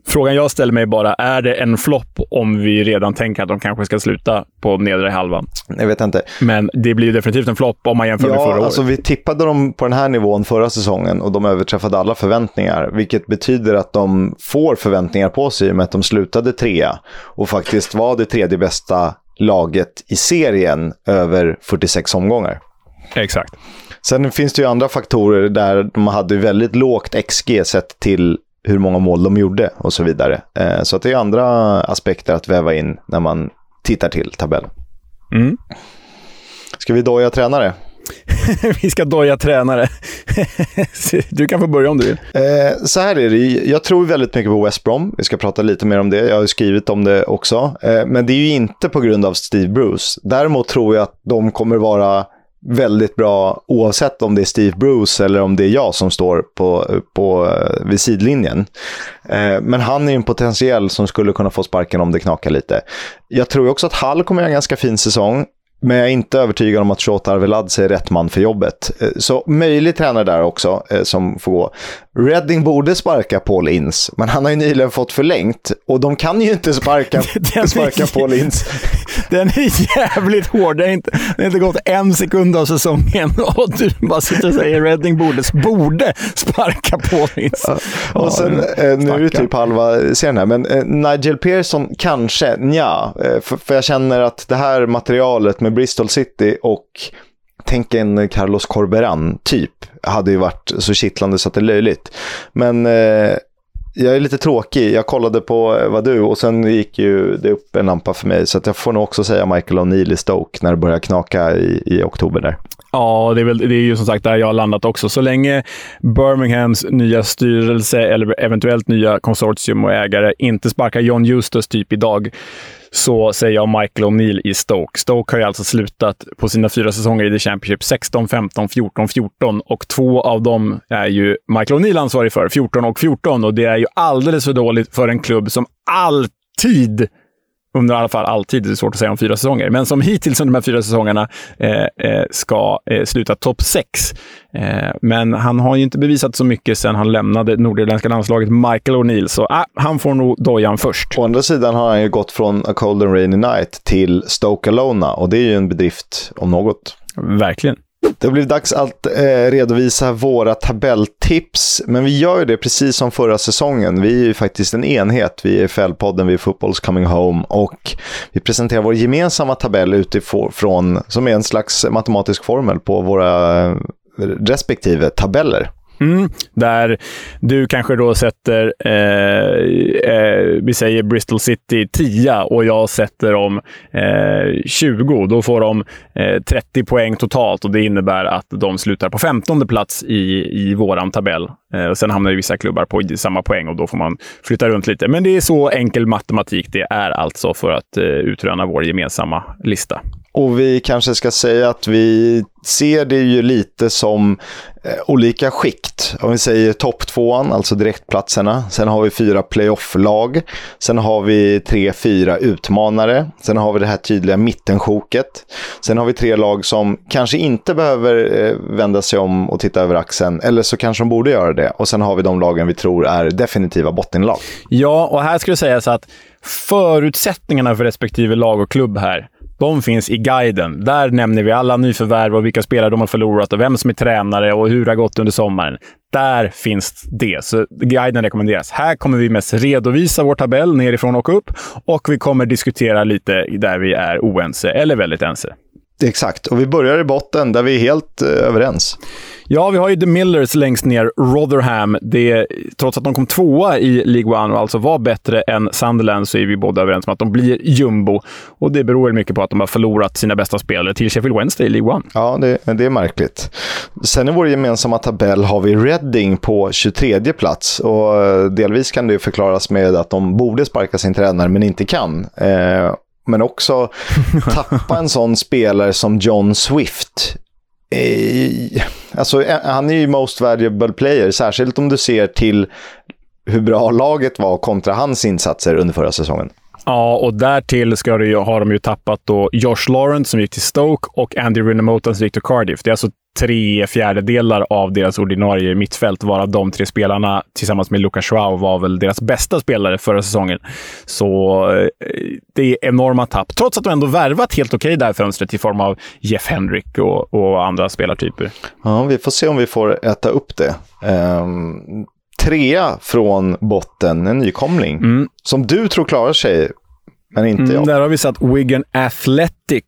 Frågan jag ställer mig bara, är det en flopp om vi redan tänker att de kanske ska sluta på nedre halvan? Jag vet inte. Men det blir definitivt en flopp om man jämför ja, med förra året. Alltså, vi tippade dem på den här nivån förra säsongen och de överträffade alla förväntningar. Vilket betyder att de får förväntningar på sig i och med att de slutade trea och faktiskt var det tredje bästa laget i serien över 46 omgångar. Exakt. Sen finns det ju andra faktorer där de hade väldigt lågt XG sett till hur många mål de gjorde och så vidare. Eh, så att det är andra aspekter att väva in när man tittar till tabellen. Mm. Ska vi doja tränare? *laughs* vi ska doja tränare. *laughs* du kan få börja om du vill. Eh, så här är det. Jag tror väldigt mycket på West Brom. Vi ska prata lite mer om det. Jag har skrivit om det också. Eh, men det är ju inte på grund av Steve Bruce. Däremot tror jag att de kommer vara väldigt bra oavsett om det är Steve Bruce eller om det är jag som står på, på, eh, vid sidlinjen. Eh, men han är en potentiell som skulle kunna få sparken om det knakar lite. Jag tror också att Hall kommer göra en ganska fin säsong. Men jag är inte övertygad om att Shota Arveladze är rätt man för jobbet. Eh, så möjlig tränare där också eh, som får gå. Redding borde sparka Paul Ince, men han har ju nyligen fått förlängt. Och de kan ju inte sparka, *laughs* sparka Paul Ince. *laughs* Den är jävligt hård. Det har, inte, det har inte gått en sekund av säsongen *laughs* och du bara sitter och säger Redding borde, borde sparka Paul Ince. Ja, och sen, eh, nu är det typ halva serien här, men Nigel Pearson kanske, ja, för, för jag känner att det här materialet med Bristol City och tänk en Carlos Corberan typ hade ju varit så kittlande så att det är löjligt. Men eh, jag är lite tråkig. Jag kollade på eh, vad du och sen gick ju det upp en lampa för mig. Så att jag får nog också säga Michael O'Neill i Stoke när det börjar knaka i, i oktober där. Ja, det är, väl, det är ju som sagt där jag har landat också. Så länge Birminghams nya styrelse eller eventuellt nya konsortium och ägare inte sparkar John Justus typ idag så säger jag Michael O'Neill i Stoke. Stoke har ju alltså slutat på sina fyra säsonger i The Championship 16, 15, 14, 14 och två av dem är ju Michael O'Neill ansvarig för, 14 och 14. Och det är ju alldeles för dåligt för en klubb som alltid under i alla fall alltid, det är svårt att säga om fyra säsonger, men som hittills under de här fyra säsongerna eh, eh, ska eh, sluta topp sex. Eh, men han har ju inte bevisat så mycket sedan han lämnade nordirländska landslaget, Michael O'Neill, så ah, han får nog dojan först. Å andra sidan har han ju gått från A Cold and Rainy Night till Stoke Alona och det är ju en bedrift om något. Verkligen. Det har blivit dags att eh, redovisa våra tabelltips, men vi gör ju det precis som förra säsongen. Vi är ju faktiskt en enhet. Vi är FL-podden, vi är Football's Coming Home och vi presenterar vår gemensamma tabell utifrån, som är en slags matematisk formel på våra eh, respektive tabeller. Mm, där du kanske då sätter, eh, eh, vi säger Bristol City 10 och jag sätter dem eh, 20. Då får de eh, 30 poäng totalt och det innebär att de slutar på 15 plats i, i våran tabell. Eh, och sen hamnar ju vissa klubbar på samma poäng och då får man flytta runt lite. Men det är så enkel matematik det är alltså för att eh, utröna vår gemensamma lista. Och vi kanske ska säga att vi ser det ju lite som eh, olika skikt. Om vi säger topp tvåan, alltså direktplatserna. Sen har vi fyra playoff-lag. Sen har vi tre, fyra utmanare. Sen har vi det här tydliga mittensjoket. Sen har vi tre lag som kanske inte behöver eh, vända sig om och titta över axeln. Eller så kanske de borde göra det. Och sen har vi de lagen vi tror är definitiva bottenlag. Ja, och här skulle sägas att förutsättningarna för respektive lag och klubb här de finns i guiden. Där nämner vi alla nyförvärv och vilka spelare de har förlorat och vem som är tränare och hur det har gått under sommaren. Där finns det, så guiden rekommenderas. Här kommer vi mest redovisa vår tabell nerifrån och upp och vi kommer diskutera lite där vi är oense eller väldigt ense. Exakt, och vi börjar i botten där vi är helt eh, överens. Ja, vi har ju The Millers längst ner, Rotherham. Det, trots att de kom tvåa i League One och alltså var bättre än Sunderland så är vi båda överens om att de blir jumbo. Och det beror mycket på att de har förlorat sina bästa spelare till Sheffield Wednesday i League One. Ja, det, det är märkligt. Sen i vår gemensamma tabell har vi Reading på 23 plats. Och eh, delvis kan det förklaras med att de borde sparka sin tränare men inte kan. Eh, men också *laughs* tappa en sån spelare som John Swift. Eh, alltså, han är ju most valuable player, särskilt om du ser till hur bra laget var kontra hans insatser under förra säsongen. Ja, och därtill ska det ju, har de ju tappat då Josh Lawrence som gick till Stoke och Andy Rinamotan som gick till Cardiff. Det är alltså tre fjärdedelar av deras ordinarie mittfält, varav de tre spelarna tillsammans med Lucas Schwau var väl deras bästa spelare förra säsongen. Så eh, det är enorma tapp, trots att de ändå värvat helt okej okay det här fönstret i form av Jeff Hendrick och, och, andra spelartyper. Ja, vi får se om vi får äta upp det. Um, trea från botten, en nykomling, mm. som du tror klarar sig men inte jag. Mm, där har vi satt Wigan Athletic.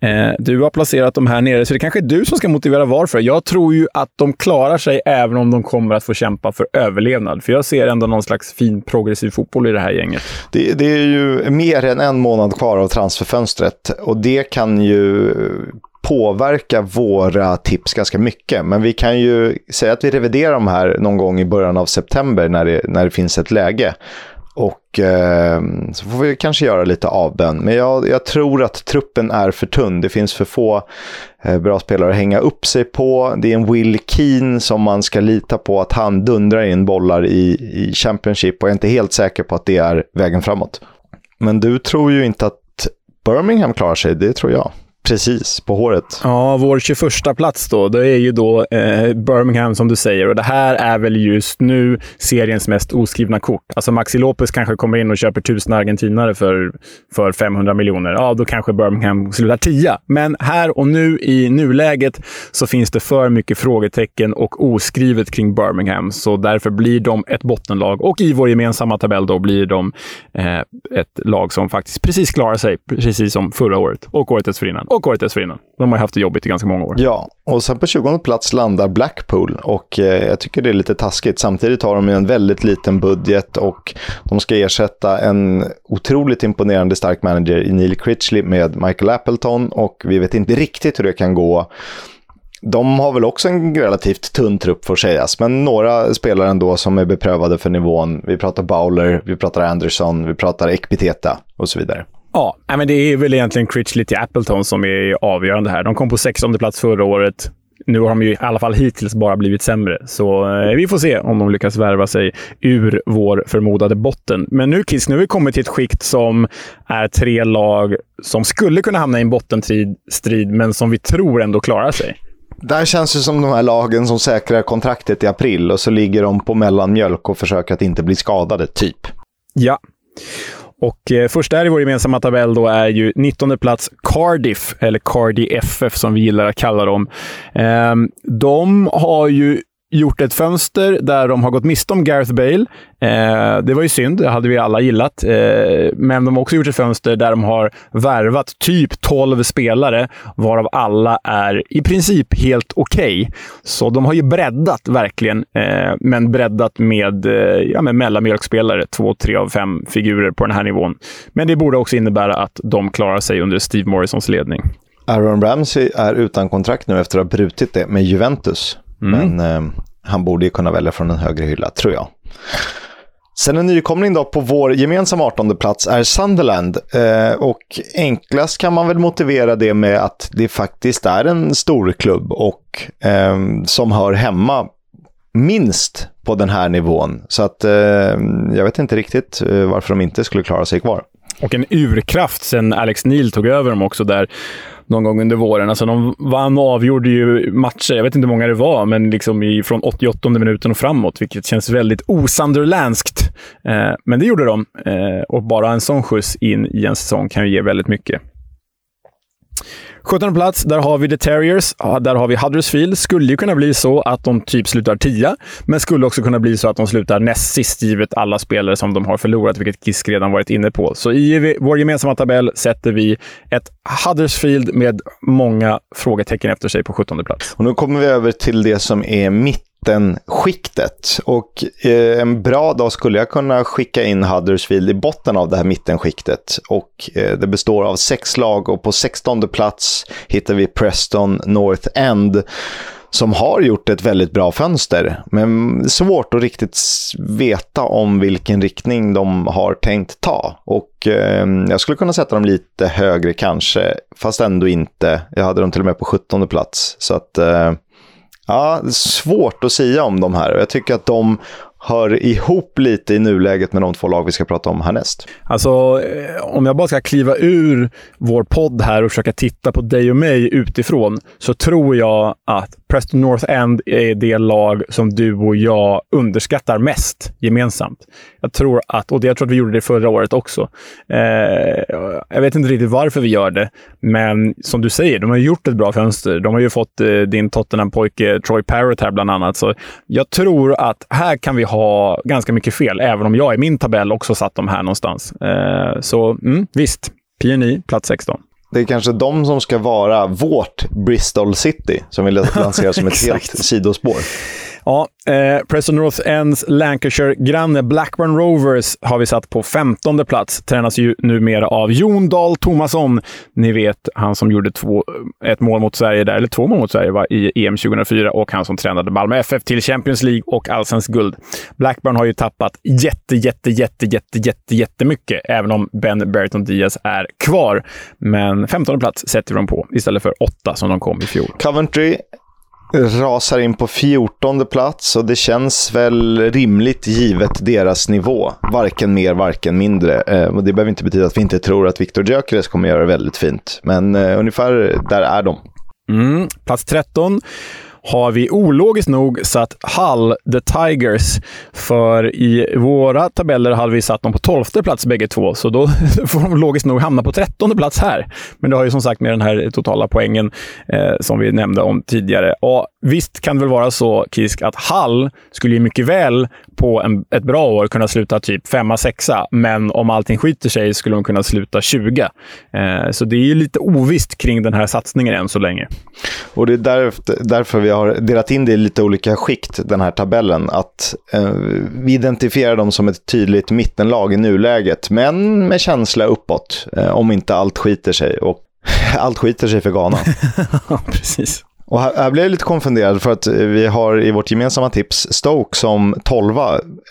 Eh, du har placerat dem här nere, så det kanske är du som ska motivera varför. Jag tror ju att de klarar sig även om de kommer att få kämpa för överlevnad. För jag ser ändå någon slags fin progressiv fotboll i det här gänget. Det, det är ju mer än en månad kvar av transferfönstret och det kan ju påverka våra tips ganska mycket. Men vi kan ju säga att vi reviderar de här någon gång i början av september när det, när det finns ett läge. Och eh, så får vi kanske göra lite avbön. Men jag, jag, tror att truppen är för tunn. Det finns för få eh, bra spelare att hänga upp sig på. Det är en Will Keen som man ska lita på att han dundrar in bollar i, i Championship. Och jag är inte helt säker på att det är vägen framåt. Men du tror ju inte att Birmingham klarar sig, det tror jag. Precis, på håret. Ja, vår 21 plats då, det är ju då eh, Birmingham som du säger. Och det här är väl just nu seriens mest oskrivna kort. Alltså Maxi Lopez kanske kommer in och köper tusen argentinare för, för 500 miljoner. Ja, då kanske Birmingham slutar tia. Men här och nu i nuläget så finns det för mycket frågetecken och oskrivet kring Birmingham. Så därför blir de ett bottenlag. Och i vår gemensamma tabell då blir de eh, ett lag som faktiskt precis klarar sig, precis som förra året och året dessförinnan och året dessförinnan. De har haft det jobbigt i ganska många år. Ja, och sen på 20 plats landar Blackpool och eh, jag tycker det är lite taskigt. Samtidigt har de en väldigt liten budget och de ska ersätta en otroligt imponerande stark manager i Neil Critchley med Michael Appleton och vi vet inte riktigt hur det kan gå. De har väl också en relativt tunn trupp får sägas, men några spelare ändå som är beprövade för nivån. Vi pratar Bowler, vi pratar Anderson, vi pratar Ekpiteta och så vidare. Ja, men det är väl egentligen Critchley till Appleton som är avgörande här. De kom på 16 plats förra året. Nu har de ju i alla fall hittills bara blivit sämre, så eh, vi får se om de lyckas värva sig ur vår förmodade botten. Men nu Kiss, nu har vi kommit till ett skikt som är tre lag som skulle kunna hamna i en bottenstrid, men som vi tror ändå klarar sig. Där känns det som de här lagen som säkrar kontraktet i april och så ligger de på mellanmjölk och försöker att inte bli skadade, typ. Ja. Och eh, först där i vår gemensamma tabell då är ju 19 plats Cardiff, eller Cardi FF som vi gillar att kalla dem. Eh, de har ju gjort ett fönster där de har gått miste om Gareth Bale. Eh, det var ju synd, det hade vi alla gillat. Eh, men de har också gjort ett fönster där de har värvat typ 12 spelare, varav alla är i princip helt okej. Okay. Så de har ju breddat verkligen, eh, men breddat med, eh, ja, med mellanmjölkspelare. Två, tre av fem figurer på den här nivån. Men det borde också innebära att de klarar sig under Steve Morrisons ledning. Aaron Ramsey är utan kontrakt nu efter att ha brutit det med Juventus. Mm. Men eh, han borde ju kunna välja från en högre hylla, tror jag. Sen en nykomling då på vår gemensamma 18 plats är Sunderland. Eh, och enklast kan man väl motivera det med att det faktiskt är en stor klubb och eh, som hör hemma minst på den här nivån. Så att eh, jag vet inte riktigt eh, varför de inte skulle klara sig kvar. Och en urkraft sen Alex Neil tog över dem också där någon gång under våren. Alltså de vann och avgjorde ju matcher, jag vet inte hur många det var, men liksom i, från 88 minuten och framåt, vilket känns väldigt osanderländskt. Eh, men det gjorde de. Eh, och bara en sån skjuts in i en säsong kan ju ge väldigt mycket. 17 plats, där har vi The Terriers. Där har vi Huddersfield. Skulle ju kunna bli så att de typ slutar tia, men skulle också kunna bli så att de slutar näst sist, givet alla spelare som de har förlorat, vilket Kisk redan varit inne på. Så i vår gemensamma tabell sätter vi ett Huddersfield med många frågetecken efter sig på 17 plats. Och nu kommer vi över till det som är mitt mittenskiktet. Och eh, en bra dag skulle jag kunna skicka in Huddersfield i botten av det här mittenskiktet. Och eh, det består av sex lag och på 16 plats hittar vi Preston North End som har gjort ett väldigt bra fönster. Men svårt att riktigt veta om vilken riktning de har tänkt ta. Och eh, jag skulle kunna sätta dem lite högre kanske, fast ändå inte. Jag hade dem till och med på 17 plats. Så att eh, Ja, svårt att säga om de här. Jag tycker att de hör ihop lite i nuläget med de två lag vi ska prata om härnäst. Alltså, eh, om jag bara ska kliva ur vår podd här och försöka titta på dig och mig utifrån, så tror jag att Preston North End är det lag som du och jag underskattar mest gemensamt. Jag tror att, och jag tror att vi gjorde det förra året också. Eh, jag vet inte riktigt varför vi gör det, men som du säger, de har gjort ett bra fönster. De har ju fått eh, din Tottenham-pojke Troy Parrott här bland annat, så jag tror att här kan vi ha ganska mycket fel, även om jag i min tabell också satt dem här någonstans. Eh, så mm, visst, PNI, plats 16 det är kanske de som ska vara vårt Bristol City, som vi lanserar som ett *laughs* helt sidospår. Ja, eh, Preston North Ends Lancashire-granne Blackburn Rovers har vi satt på 15 plats. Tränas ju numera av Jon Dahl Tomasson. Ni vet, han som gjorde två, ett mål mot Sverige där, eller två mål mot Sverige va, i EM 2004 och han som tränade Malmö FF till Champions League och allsens guld. Blackburn har ju tappat jätte, jätte, jätte, jätte, jätte, jättemycket, även om Ben Berton Diaz är kvar. Men 15 plats sätter vi dem på istället för åtta som de kom i fjol. Coventry rasar in på 14 plats och det känns väl rimligt givet deras nivå. Varken mer, varken mindre. Eh, och det behöver inte betyda att vi inte tror att Viktor Gyökeres kommer göra det väldigt fint. Men eh, ungefär där är de. Mm, plats 13 har vi ologiskt nog satt Hull, the Tigers. För i våra tabeller hade vi satt dem på tolfte plats bägge två, så *laughs* då får de logiskt nog hamna på trettonde plats här. Men det har ju som sagt med den här totala poängen eh, som vi nämnde om tidigare. Och visst kan det väl vara så, Kisk, att Hull skulle ju mycket väl på en, ett bra år kunna sluta typ femma, sexa, men om allting skiter sig skulle de kunna sluta 20. Eh, så det är ju lite ovisst kring den här satsningen än så länge. Och det är därför, därför vi har delat in det i lite olika skikt, den här tabellen. Att eh, vi identifierar dem som ett tydligt mittenlag i nuläget, men med känsla uppåt, eh, om inte allt skiter sig. Och *laughs* allt skiter sig för Ghana. *laughs* Ja, precis. Och här, här blev jag lite konfunderad för att vi har i vårt gemensamma tips Stoke som 12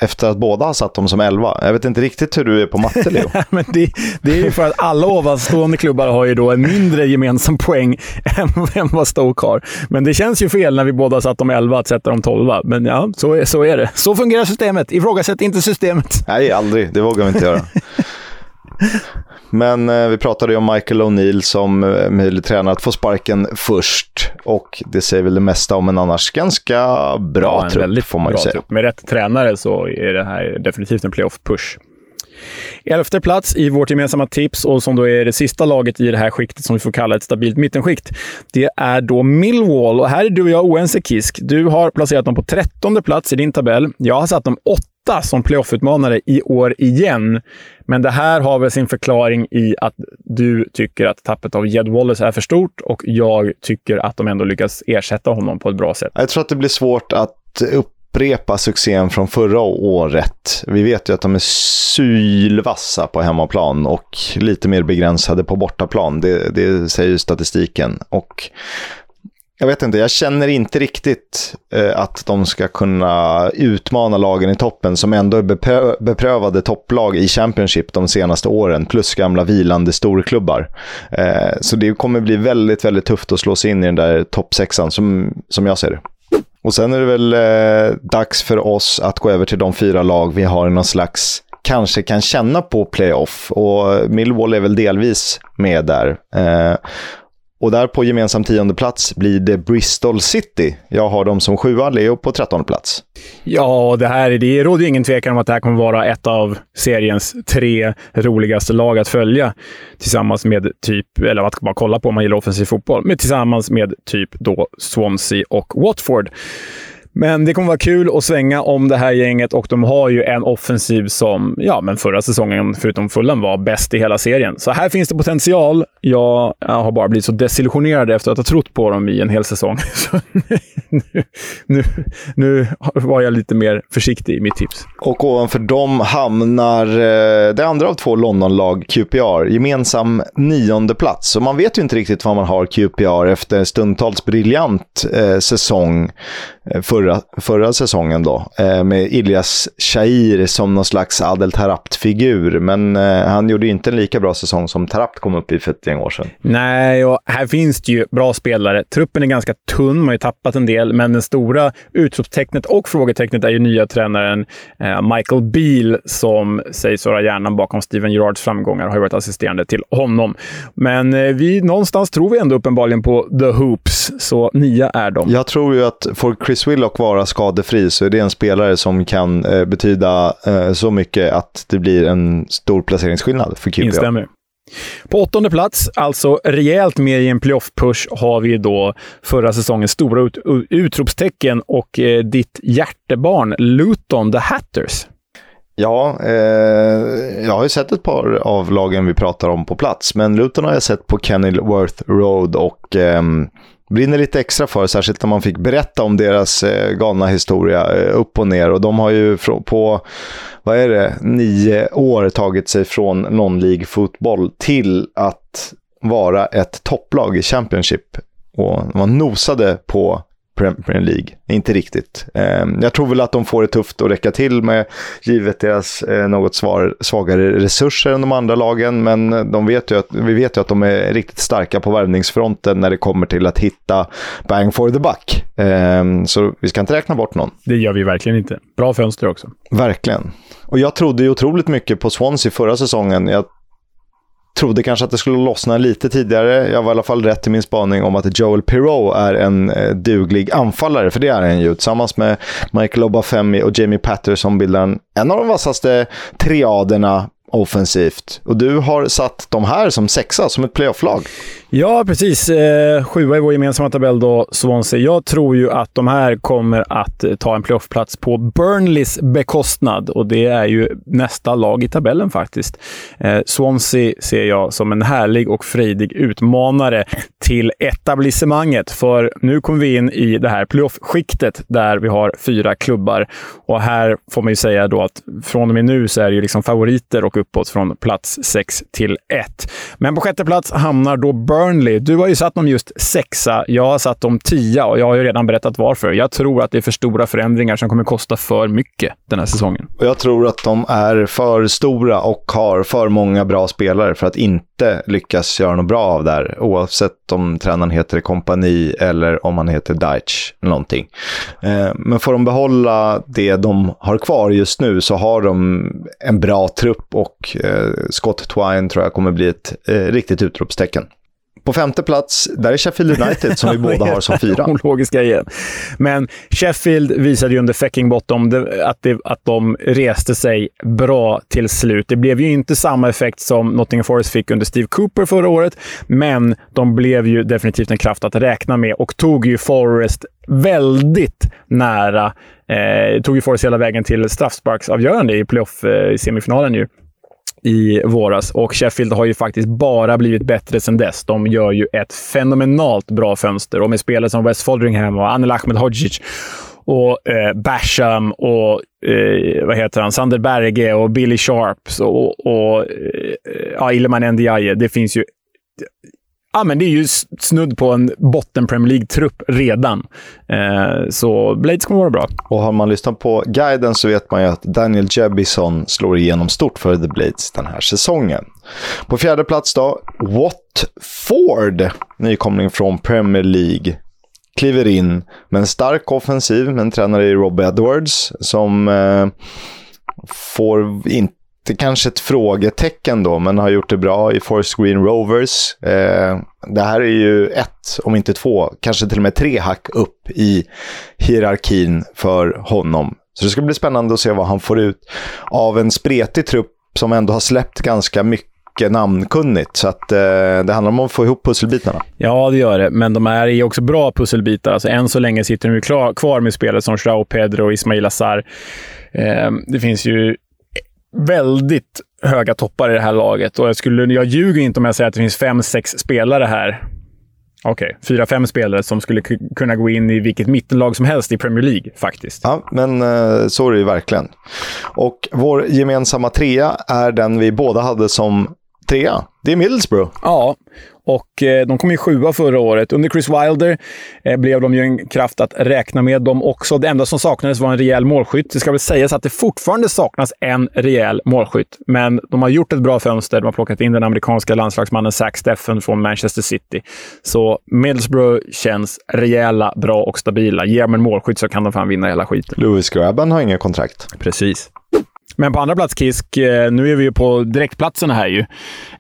efter att båda har satt dem som 11. Jag vet inte riktigt hur du är på matte, Leo. *laughs* Men det, det är ju för att alla ovanstående klubbar har ju då en mindre gemensam poäng än, *laughs* än vad Stoke har. Men det känns ju fel när vi båda har satt dem 11 att sätta dem 12. Men ja, så är, så är det. Så fungerar systemet. Ifrågasätt inte systemet. Nej, aldrig. Det vågar vi inte göra. *laughs* Men eh, vi pratade ju om Michael O'Neill som eh, möjlig tränare att få sparken först. Och det säger väl det mesta om en annars ganska bra ja, trupp, får man ju säga. Trupp. Med rätt tränare så är det här definitivt en playoff-push. Elfte plats i vårt gemensamma tips och som då är det sista laget i det här skiktet som vi får kalla ett stabilt mittenskikt. Det är då Millwall och här är du och jag oense Kisk. Du har placerat dem på trettonde plats i din tabell. Jag har satt dem åtta som playoff-utmanare i år igen. Men det här har väl sin förklaring i att du tycker att tappet av Jed Wallace är för stort och jag tycker att de ändå lyckas ersätta honom på ett bra sätt. Jag tror att det blir svårt att upprepa succén från förra året. Vi vet ju att de är sylvassa på hemmaplan och lite mer begränsade på bortaplan. Det, det säger statistiken. Och jag vet inte, jag känner inte riktigt eh, att de ska kunna utmana lagen i toppen som ändå är beprö beprövade topplag i Championship de senaste åren, plus gamla vilande storklubbar. Eh, så det kommer bli väldigt, väldigt tufft att slå sig in i den där toppsexan som, som jag ser det. Och sen är det väl eh, dags för oss att gå över till de fyra lag vi har i någon slags kanske kan känna på playoff. Och Millwall är väl delvis med där. Eh, och där på gemensam tionde plats blir det Bristol City. Jag har dem som sjua, Leo på trettonde plats. Ja, det här det råder ju ingen tvekan om att det här kommer vara ett av seriens tre roligaste lag att följa. Tillsammans med typ, eller att bara kolla på om man gillar offensiv fotboll, men tillsammans med typ då Swansea och Watford. Men det kommer vara kul att svänga om det här gänget och de har ju en offensiv som, ja, men förra säsongen, förutom Fulham, var bäst i hela serien. Så här finns det potential. Jag, jag har bara blivit så desillusionerad efter att ha trott på dem i en hel säsong. *laughs* nu, nu, nu var jag lite mer försiktig i mitt tips. Och ovanför dem hamnar eh, det andra av två Londonlag, QPR, gemensam nionde plats. Så man vet ju inte riktigt vad man har QPR efter stundtals briljant eh, säsong eh, förra, förra säsongen då. Eh, med Ilyas Shahir som någon slags Adel Tarapt-figur. Men eh, han gjorde inte en lika bra säsong som Tarapt kom upp i för ett gäng år sedan. Nej, och här finns det ju bra spelare. Truppen är ganska tunn, man har ju tappat en del, men den stora utropstecknet och frågetecknet är ju nya tränaren eh, Michael Beal som sägs vara hjärnan bakom Steven Gerrards framgångar och har varit assisterande till honom. Men vi någonstans tror vi ändå uppenbarligen på The Hoops, så nia är de. Jag tror ju att får Chris Willock vara skadefri så är det en spelare som kan eh, betyda eh, så mycket att det blir en stor placeringsskillnad för QPR. Instämmer. På åttonde plats, alltså rejält med i en playoff-push, har vi då förra säsongens stora ut utropstecken och eh, ditt hjärtebarn Luton, The Hatters. Ja, eh, jag har ju sett ett par av lagen vi pratar om på plats, men Luton har jag sett på Kenilworth Road och eh, brinner lite extra för, särskilt när man fick berätta om deras eh, galna historia eh, upp och ner. Och de har ju på, vad är det, nio år tagit sig från non-League fotboll till att vara ett topplag i Championship. Och man nosade på Premier League. Inte riktigt. Ehm, jag tror väl att de får det tufft att räcka till med, givet deras eh, något svagare resurser än de andra lagen. Men de vet ju att, vi vet ju att de är riktigt starka på värvningsfronten när det kommer till att hitta bang for the buck. Ehm, så vi ska inte räkna bort någon. Det gör vi verkligen inte. Bra fönster också. Verkligen. Och jag trodde ju otroligt mycket på Swansea förra säsongen. Jag trodde kanske att det skulle lossna lite tidigare. Jag var i alla fall rätt i min spaning om att Joel Pirou är en eh, duglig anfallare, för det är han ju. Tillsammans med Michael Obafemi och Jamie Patterson bildar han en av de vassaste triaderna offensivt. Och du har satt de här som sexa, som ett playoff-lag. Ja, precis. Eh, sjua i vår gemensamma tabell då, Swansea. Jag tror ju att de här kommer att eh, ta en playoffplats på Burnleys bekostnad och det är ju nästa lag i tabellen faktiskt. Eh, Swansea ser jag som en härlig och frejdig utmanare till etablissemanget, för nu kommer vi in i det här playoff-skiktet där vi har fyra klubbar och här får man ju säga då att från och med nu så är det ju liksom favoriter och uppåt från plats 6 till 1. Men på sjätte plats hamnar då Burnley. Burnley, Du har ju satt dem just sexa. Jag har satt dem tia och jag har ju redan berättat varför. Jag tror att det är för stora förändringar som kommer kosta för mycket den här säsongen. Jag tror att de är för stora och har för många bra spelare för att inte lyckas göra något bra av det här. Oavsett om tränaren heter kompani eller om han heter Deitch någonting. Eh, men får de behålla det de har kvar just nu så har de en bra trupp och eh, Scott Twine tror jag kommer bli ett eh, riktigt utropstecken. På femte plats, där är Sheffield United som vi *laughs* båda har som fyra. Ologiska igen. Men Sheffield visade ju under Fecking Bottom att, det, att de reste sig bra till slut. Det blev ju inte samma effekt som Nottingham Forest fick under Steve Cooper förra året, men de blev ju definitivt en kraft att räkna med och tog ju Forest väldigt nära. Eh, tog ju Forest hela vägen till straffsparksavgörande i playoff-semifinalen eh, ju i våras och Sheffield har ju faktiskt bara blivit bättre sedan dess. De gör ju ett fenomenalt bra fönster och med spelare som West Foldringham och Anel Ahmedhodzic och eh, Basham och eh, vad heter han? Sander Berge och Billy Sharps och, och eh, ja, Ilman Ndiaye. Det finns ju Ja, men det är ju snudd på en botten Premier League-trupp redan. Eh, så Blades kommer vara bra. Och har man lyssnat på guiden så vet man ju att Daniel Jebison slår igenom stort för The Blades den här säsongen. På fjärde plats då, Watford, nykomling från Premier League. Kliver in med en stark offensiv med en tränare i Rob Edwards som eh, får inte det är kanske ett frågetecken då, men har gjort det bra i Forest Green Rovers. Eh, det här är ju ett, om inte två, kanske till och med tre hack upp i hierarkin för honom. Så det ska bli spännande att se vad han får ut av en spretig trupp som ändå har släppt ganska mycket namnkunnigt. Så att, eh, det handlar om att få ihop pusselbitarna. Ja, det gör det. Men de är ju också bra pusselbitar. Alltså, än så länge sitter de ju klar, kvar med spelare som Joao Pedro och Ismail Azar. Eh, det finns ju väldigt höga toppar i det här laget. Och jag, skulle, jag ljuger inte om jag säger att det finns fem, sex spelare här. Okej, okay. fyra, fem spelare som skulle kunna gå in i vilket mittenlag som helst i Premier League faktiskt. Ja, men eh, så är det ju verkligen. Och vår gemensamma trea är den vi båda hade som trea. Det är Middlesbrough. Ja, och eh, de kom ju sjua förra året. Under Chris Wilder eh, blev de ju en kraft att räkna med dem också. Det enda som saknades var en rejäl målskytt. Det ska väl sägas att det fortfarande saknas en rejäl målskytt, men de har gjort ett bra fönster. De har plockat in den amerikanska landslagsmannen Zach Steffen från Manchester City. Så Middlesbrough känns rejäla, bra och stabila. Ger de en målskytt så kan de fan vinna hela skiten. Lewis Grabban har inget kontrakt. Precis. Men på andra plats, Kisk, eh, nu är vi ju på direktplatserna här ju.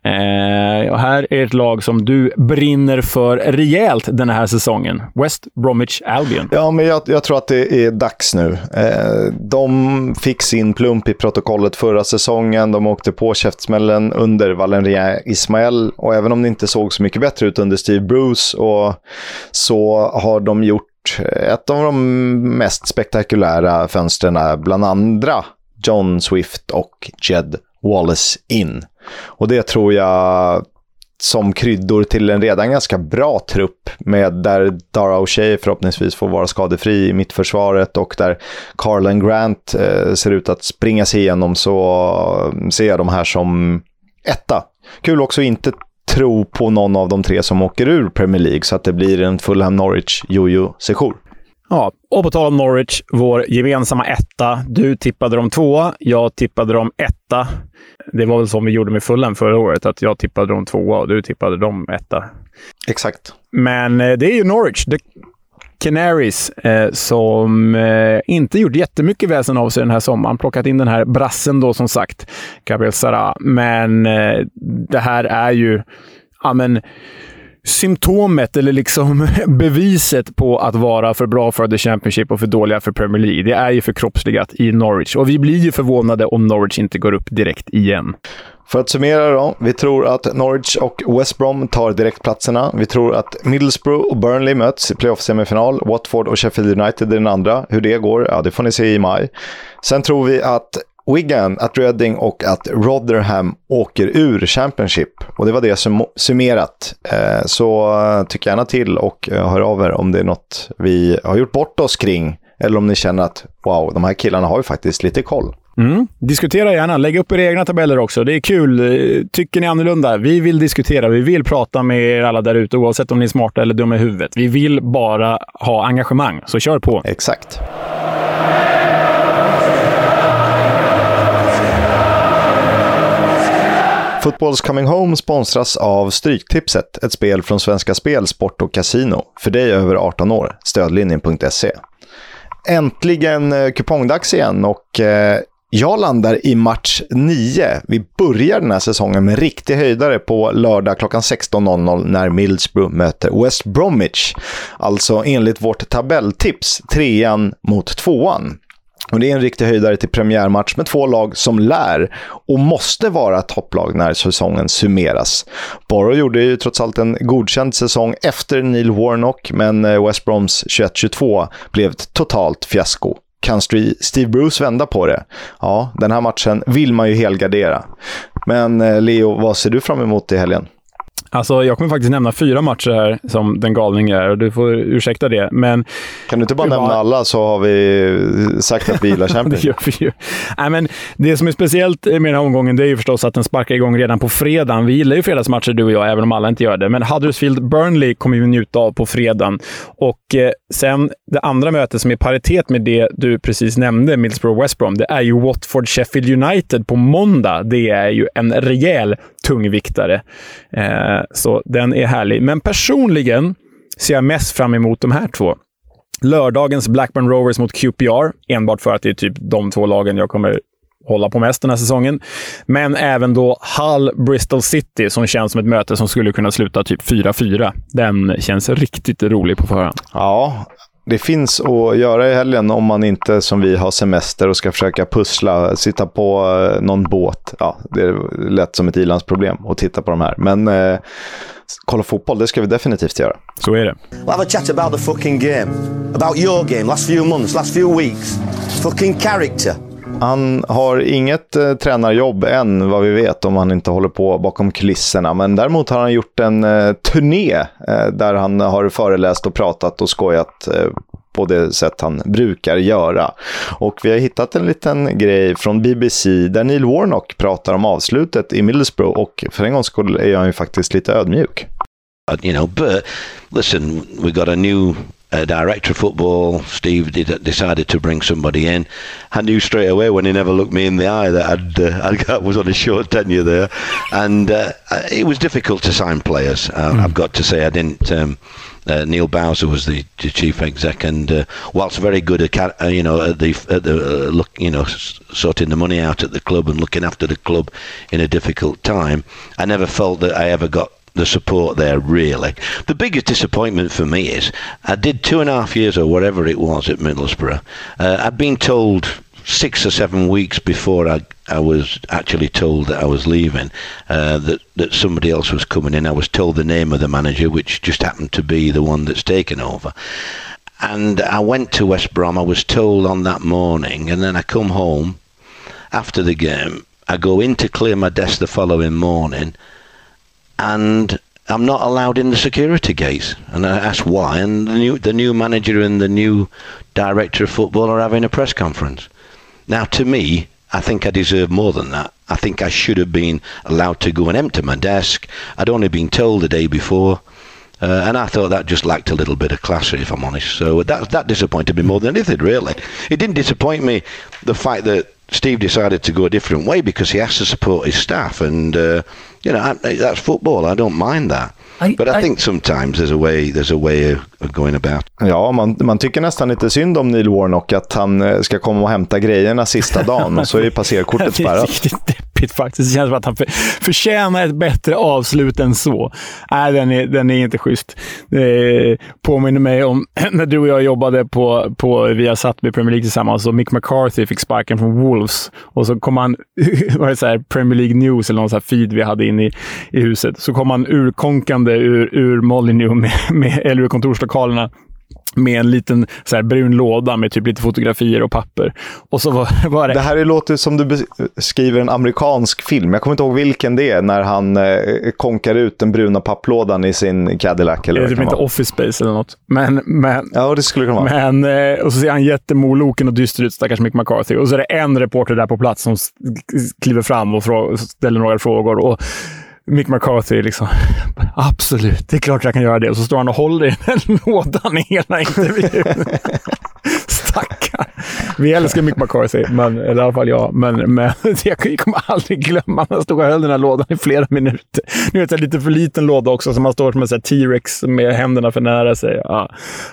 Eh, och här är ett lag som du brinner för rejält den här säsongen. West Bromwich Albion. Ja, men jag, jag tror att det är dags nu. Eh, de fick sin plump i protokollet förra säsongen. De åkte på käftsmällen under Valeria Ismael. Och även om det inte såg så mycket bättre ut under Steve Bruce och så har de gjort eh, ett av de mest spektakulära fönstren bland andra John Swift och Jed Wallace in. Och det tror jag som kryddor till en redan ganska bra trupp med där Dara O'Shea förhoppningsvis får vara skadefri i mittförsvaret och där Carlen Grant eh, ser ut att springa sig igenom så eh, ser jag de här som etta. Kul också att inte tro på någon av de tre som åker ur Premier League så att det blir en Fulham Norwich jojo sejour Ja, och på tal om Norwich, vår gemensamma etta. Du tippade dem tvåa, jag tippade dem etta. Det var väl som vi gjorde med Fulham förra året, att jag tippade dem tvåa och du tippade dem etta. Exakt. Men eh, det är ju Norwich, the Canaries, eh, som eh, inte gjort jättemycket väsen av sig den här sommaren. Plockat in den här brassen då, som sagt, Gabriel Sara. Men eh, det här är ju... Ja, men, symptomet eller liksom *laughs* beviset på att vara för bra för The Championship och för dåliga för Premier League. Det är ju förkroppsligat i Norwich och vi blir ju förvånade om Norwich inte går upp direkt igen. För att summera då, vi tror att Norwich och West Brom tar direktplatserna. Vi tror att Middlesbrough och Burnley möts i playoff-semifinal. Watford och Sheffield United är den andra. Hur det går, ja det får ni se i maj. Sen tror vi att Wigan, att Reading och att Rotherham åker ur Championship. Och det var det som summerat. Eh, så tyck gärna till och eh, hör av er om det är något vi har gjort bort oss kring. Eller om ni känner att wow, de här killarna har ju faktiskt lite koll. Mm. Diskutera gärna. Lägg upp era egna tabeller också. Det är kul. Tycker ni annorlunda? Vi vill diskutera. Vi vill prata med er alla där ute, oavsett om ni är smarta eller dumma i huvudet. Vi vill bara ha engagemang, så kör på. Exakt. Footballs Coming Home sponsras av Stryktipset, ett spel från Svenska Spel, Sport och Casino. För dig över 18 år, stödlinjen.se. Äntligen eh, kupongdags igen och eh, jag landar i match 9. Vi börjar den här säsongen med riktig höjdare på lördag klockan 16.00 när Middlesbrough möter West Bromwich. Alltså enligt vårt tabelltips trean mot tvåan. Och det är en riktig höjdare till premiärmatch med två lag som lär och måste vara topplag när säsongen summeras. Borough gjorde ju trots allt en godkänd säsong efter Neil Warnock, men eh, West Broms 21-22 blev ett totalt fiasko. Kan Steve Bruce vända på det? Ja, den här matchen vill man ju helgardera. Men eh, Leo, vad ser du fram emot i helgen? Alltså, jag kommer faktiskt nämna fyra matcher här som den galning är och du får ursäkta det. Men, kan du inte bara nämna alla så har vi sagt att vi gillar *laughs* Champions det gör vi ju. Nej, men det som är speciellt med den här omgången det är ju förstås att den sparkar igång redan på fredagen. Vi gillar ju fredagsmatcher du och jag, även om alla inte gör det. Men Huddersfield-Burnley kommer vi njuta av på fredagen. Och eh, sen det andra mötet som är paritet med det du precis nämnde, Middlesbrough-West Brom, det är ju Watford-Sheffield United på måndag. Det är ju en rejäl tungviktare. Eh, så den är härlig. Men personligen ser jag mest fram emot de här två. Lördagens Blackburn Rovers mot QPR, enbart för att det är typ de två lagen jag kommer hålla på mest den här säsongen. Men även då Hull Bristol City som känns som ett möte som skulle kunna sluta typ 4-4. Den känns riktigt rolig på förhand. Ja, det finns att göra i helgen om man inte som vi har semester och ska försöka pussla, sitta på eh, någon båt. Ja, det är lätt som ett ilandsproblem att titta på de här. Men eh, kolla fotboll, det ska vi definitivt göra. Så är det. We'll have a chat about the fucking game. About your game, last few months, last few weeks. Fucking character. Han har inget eh, tränarjobb än, vad vi vet, om han inte håller på bakom kulisserna. Men däremot har han gjort en eh, turné eh, där han har föreläst och pratat och skojat eh, på det sätt han brukar göra. Och vi har hittat en liten grej från BBC där Neil Warnock pratar om avslutet i Middlesbrough och för en gångs skull är han ju faktiskt lite ödmjuk. you know, but listen, we got a new uh, director of football. Steve did, decided to bring somebody in. I knew straight away when he never looked me in the eye that I'd, uh, *laughs* I'd got, was on a short tenure there, and uh, it was difficult to sign players. Mm. I've got to say, I didn't. Um, uh, Neil Bowser was the, the, chief exec, and uh, whilst very good at uh, you know at the at the look you know sorting the money out at the club and looking after the club in a difficult time, I never felt that I ever got the support there, really. The biggest disappointment for me is I did two and a half years or whatever it was at Middlesbrough. Uh, I'd been told six or seven weeks before I, I was actually told that I was leaving, uh, that, that somebody else was coming in. I was told the name of the manager, which just happened to be the one that's taken over. And I went to West Brom. I was told on that morning, and then I come home after the game. I go in to clear my desk the following morning, and I'm not allowed in the security gates. And I asked why, and the new the new manager and the new director of football are having a press conference. Now, to me, I think I deserve more than that. I think I should have been allowed to go and empty my desk. I'd only been told the day before. Uh, and I thought that just lacked a little bit of class, if I'm honest. So that that disappointed me more than anything, really. It didn't disappoint me the fact that Steve decided to go a different way because he has to support his staff, and uh, you know that's football. I don't mind that. I, But I, I, think sometimes there's a way, there's a way of, going about. Ja, man, man tycker nästan lite synd om Neil Warnock, att han eh, ska komma och hämta grejerna sista dagen och så är passerkortet spärrat. *laughs* det är riktigt deppigt faktiskt. Det känns som att han för, förtjänar ett bättre avslut än så. Nej, den är, den är inte schysst. Det påminner mig om *clears throat* när du och jag jobbade på, på Viasat med Premier League tillsammans och Mick McCarthy fick sparken från Wolves. Och så kom han, *laughs* var det så här Premier League News eller någon så här feed vi hade inne i, i huset, så kom han urkonkande släpande ur, ur Molyneux, med, med, eller ur kontorslokalerna med en liten så här, brun låda med typ lite fotografier och papper. Och så var, var det... Det här låter som du beskriver en amerikansk film. Jag kommer inte ihåg vilken det är, när han eh, konkar ut den bruna papplådan i sin Cadillac. Eller det är typ inte Office Space eller något. Men, men, ja, det skulle kunna vara. Men, eh, och så ser han jättemoloken och dyster ut, stackars Mick McCarthy. Och så är det en reporter där på plats som kliver fram och ställer några frågor. Och Mick McCarthy liksom, *laughs* absolut, det är klart jag kan göra det. Och så står han och håller i den *laughs* lådan i hela intervjun. *laughs* Stackarn. Vi älskar Mick McCarthy, men, eller i alla fall jag. Men, men jag kommer aldrig glömma när han stod och höll den här lådan i flera minuter. Nu vet jag, lite för liten låda också, så man står som en T-rex med händerna för nära sig. Ja,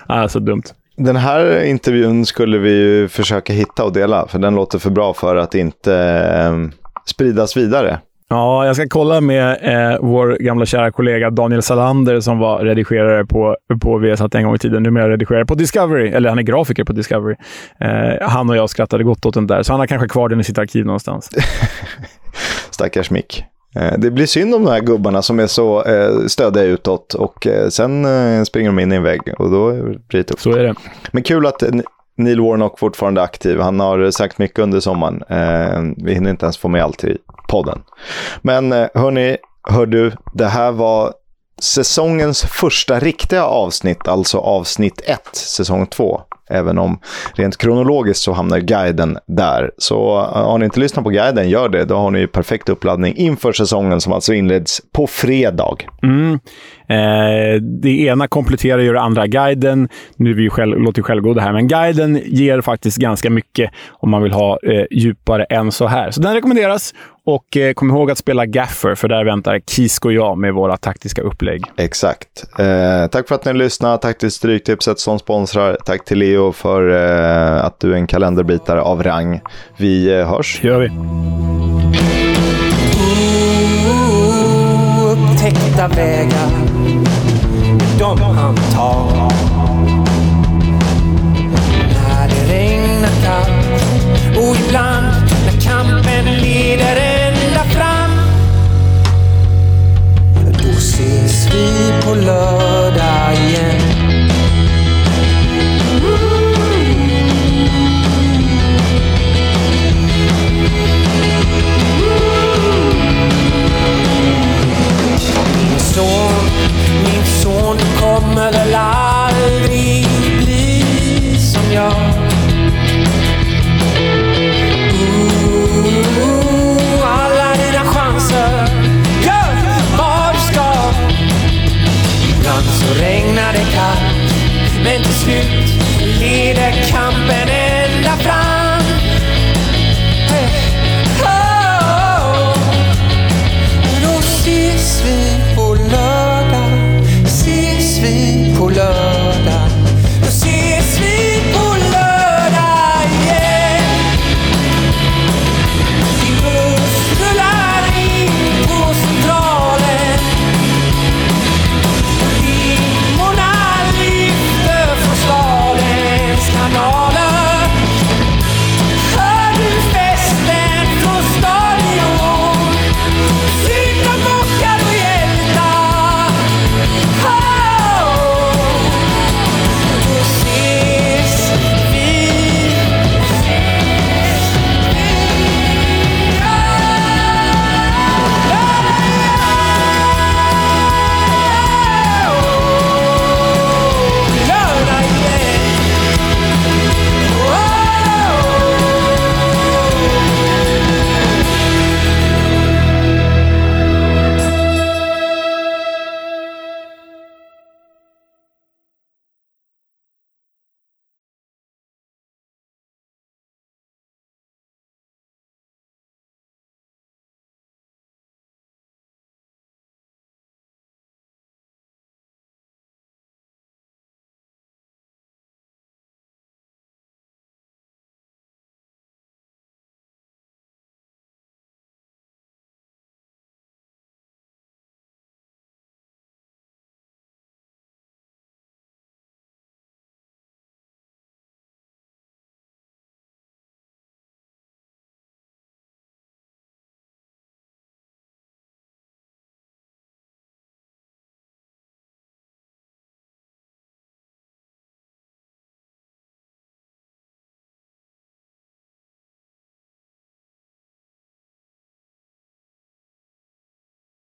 ja, så dumt. Den här intervjun skulle vi ju försöka hitta och dela, för den låter för bra för att inte eh, spridas vidare. Ja, jag ska kolla med eh, vår gamla kära kollega Daniel Salander som var redigerare på, på Viasat en gång i tiden. Numera redigerare på Discovery, eller han är grafiker på Discovery. Eh, han och jag skrattade gott åt den där, så han har kanske kvar den i sitt arkiv någonstans. *laughs* Stackars Mick. Eh, det blir synd om de här gubbarna som är så eh, stödiga utåt och eh, sen springer de in i en vägg och då blir det tufft. Så är det. Men kul att Neil Warnock fortfarande aktiv. Han har eh, sagt mycket under sommaren. Eh, vi hinner inte ens få med allt i podden. Men eh, hörni, hör du, det här var säsongens första riktiga avsnitt, alltså avsnitt 1, säsong 2. Även om rent kronologiskt så hamnar guiden där. Så eh, har ni inte lyssnat på guiden, gör det. Då har ni perfekt uppladdning inför säsongen som alltså inleds på fredag. Mm. Eh, det ena kompletterar ju det andra. Guiden, nu är vi ju själv, låter självgoda här, men guiden ger faktiskt ganska mycket om man vill ha eh, djupare än så här. Så den rekommenderas. Och eh, kom ihåg att spela Gaffer, för där väntar Kisko och jag med våra taktiska upplägg. Exakt. Eh, tack för att ni lyssnade. Tack till Stryktipset som sponsrar. Tack till Leo för eh, att du är en kalenderbitare av rang. Vi eh, hörs. Det gör vi. upptäckta vägar de han tar. När det regnar kallt och ibland när kampen leder ända fram. Då ses vi på lördag igen. Det kallt Men till slut leder kampen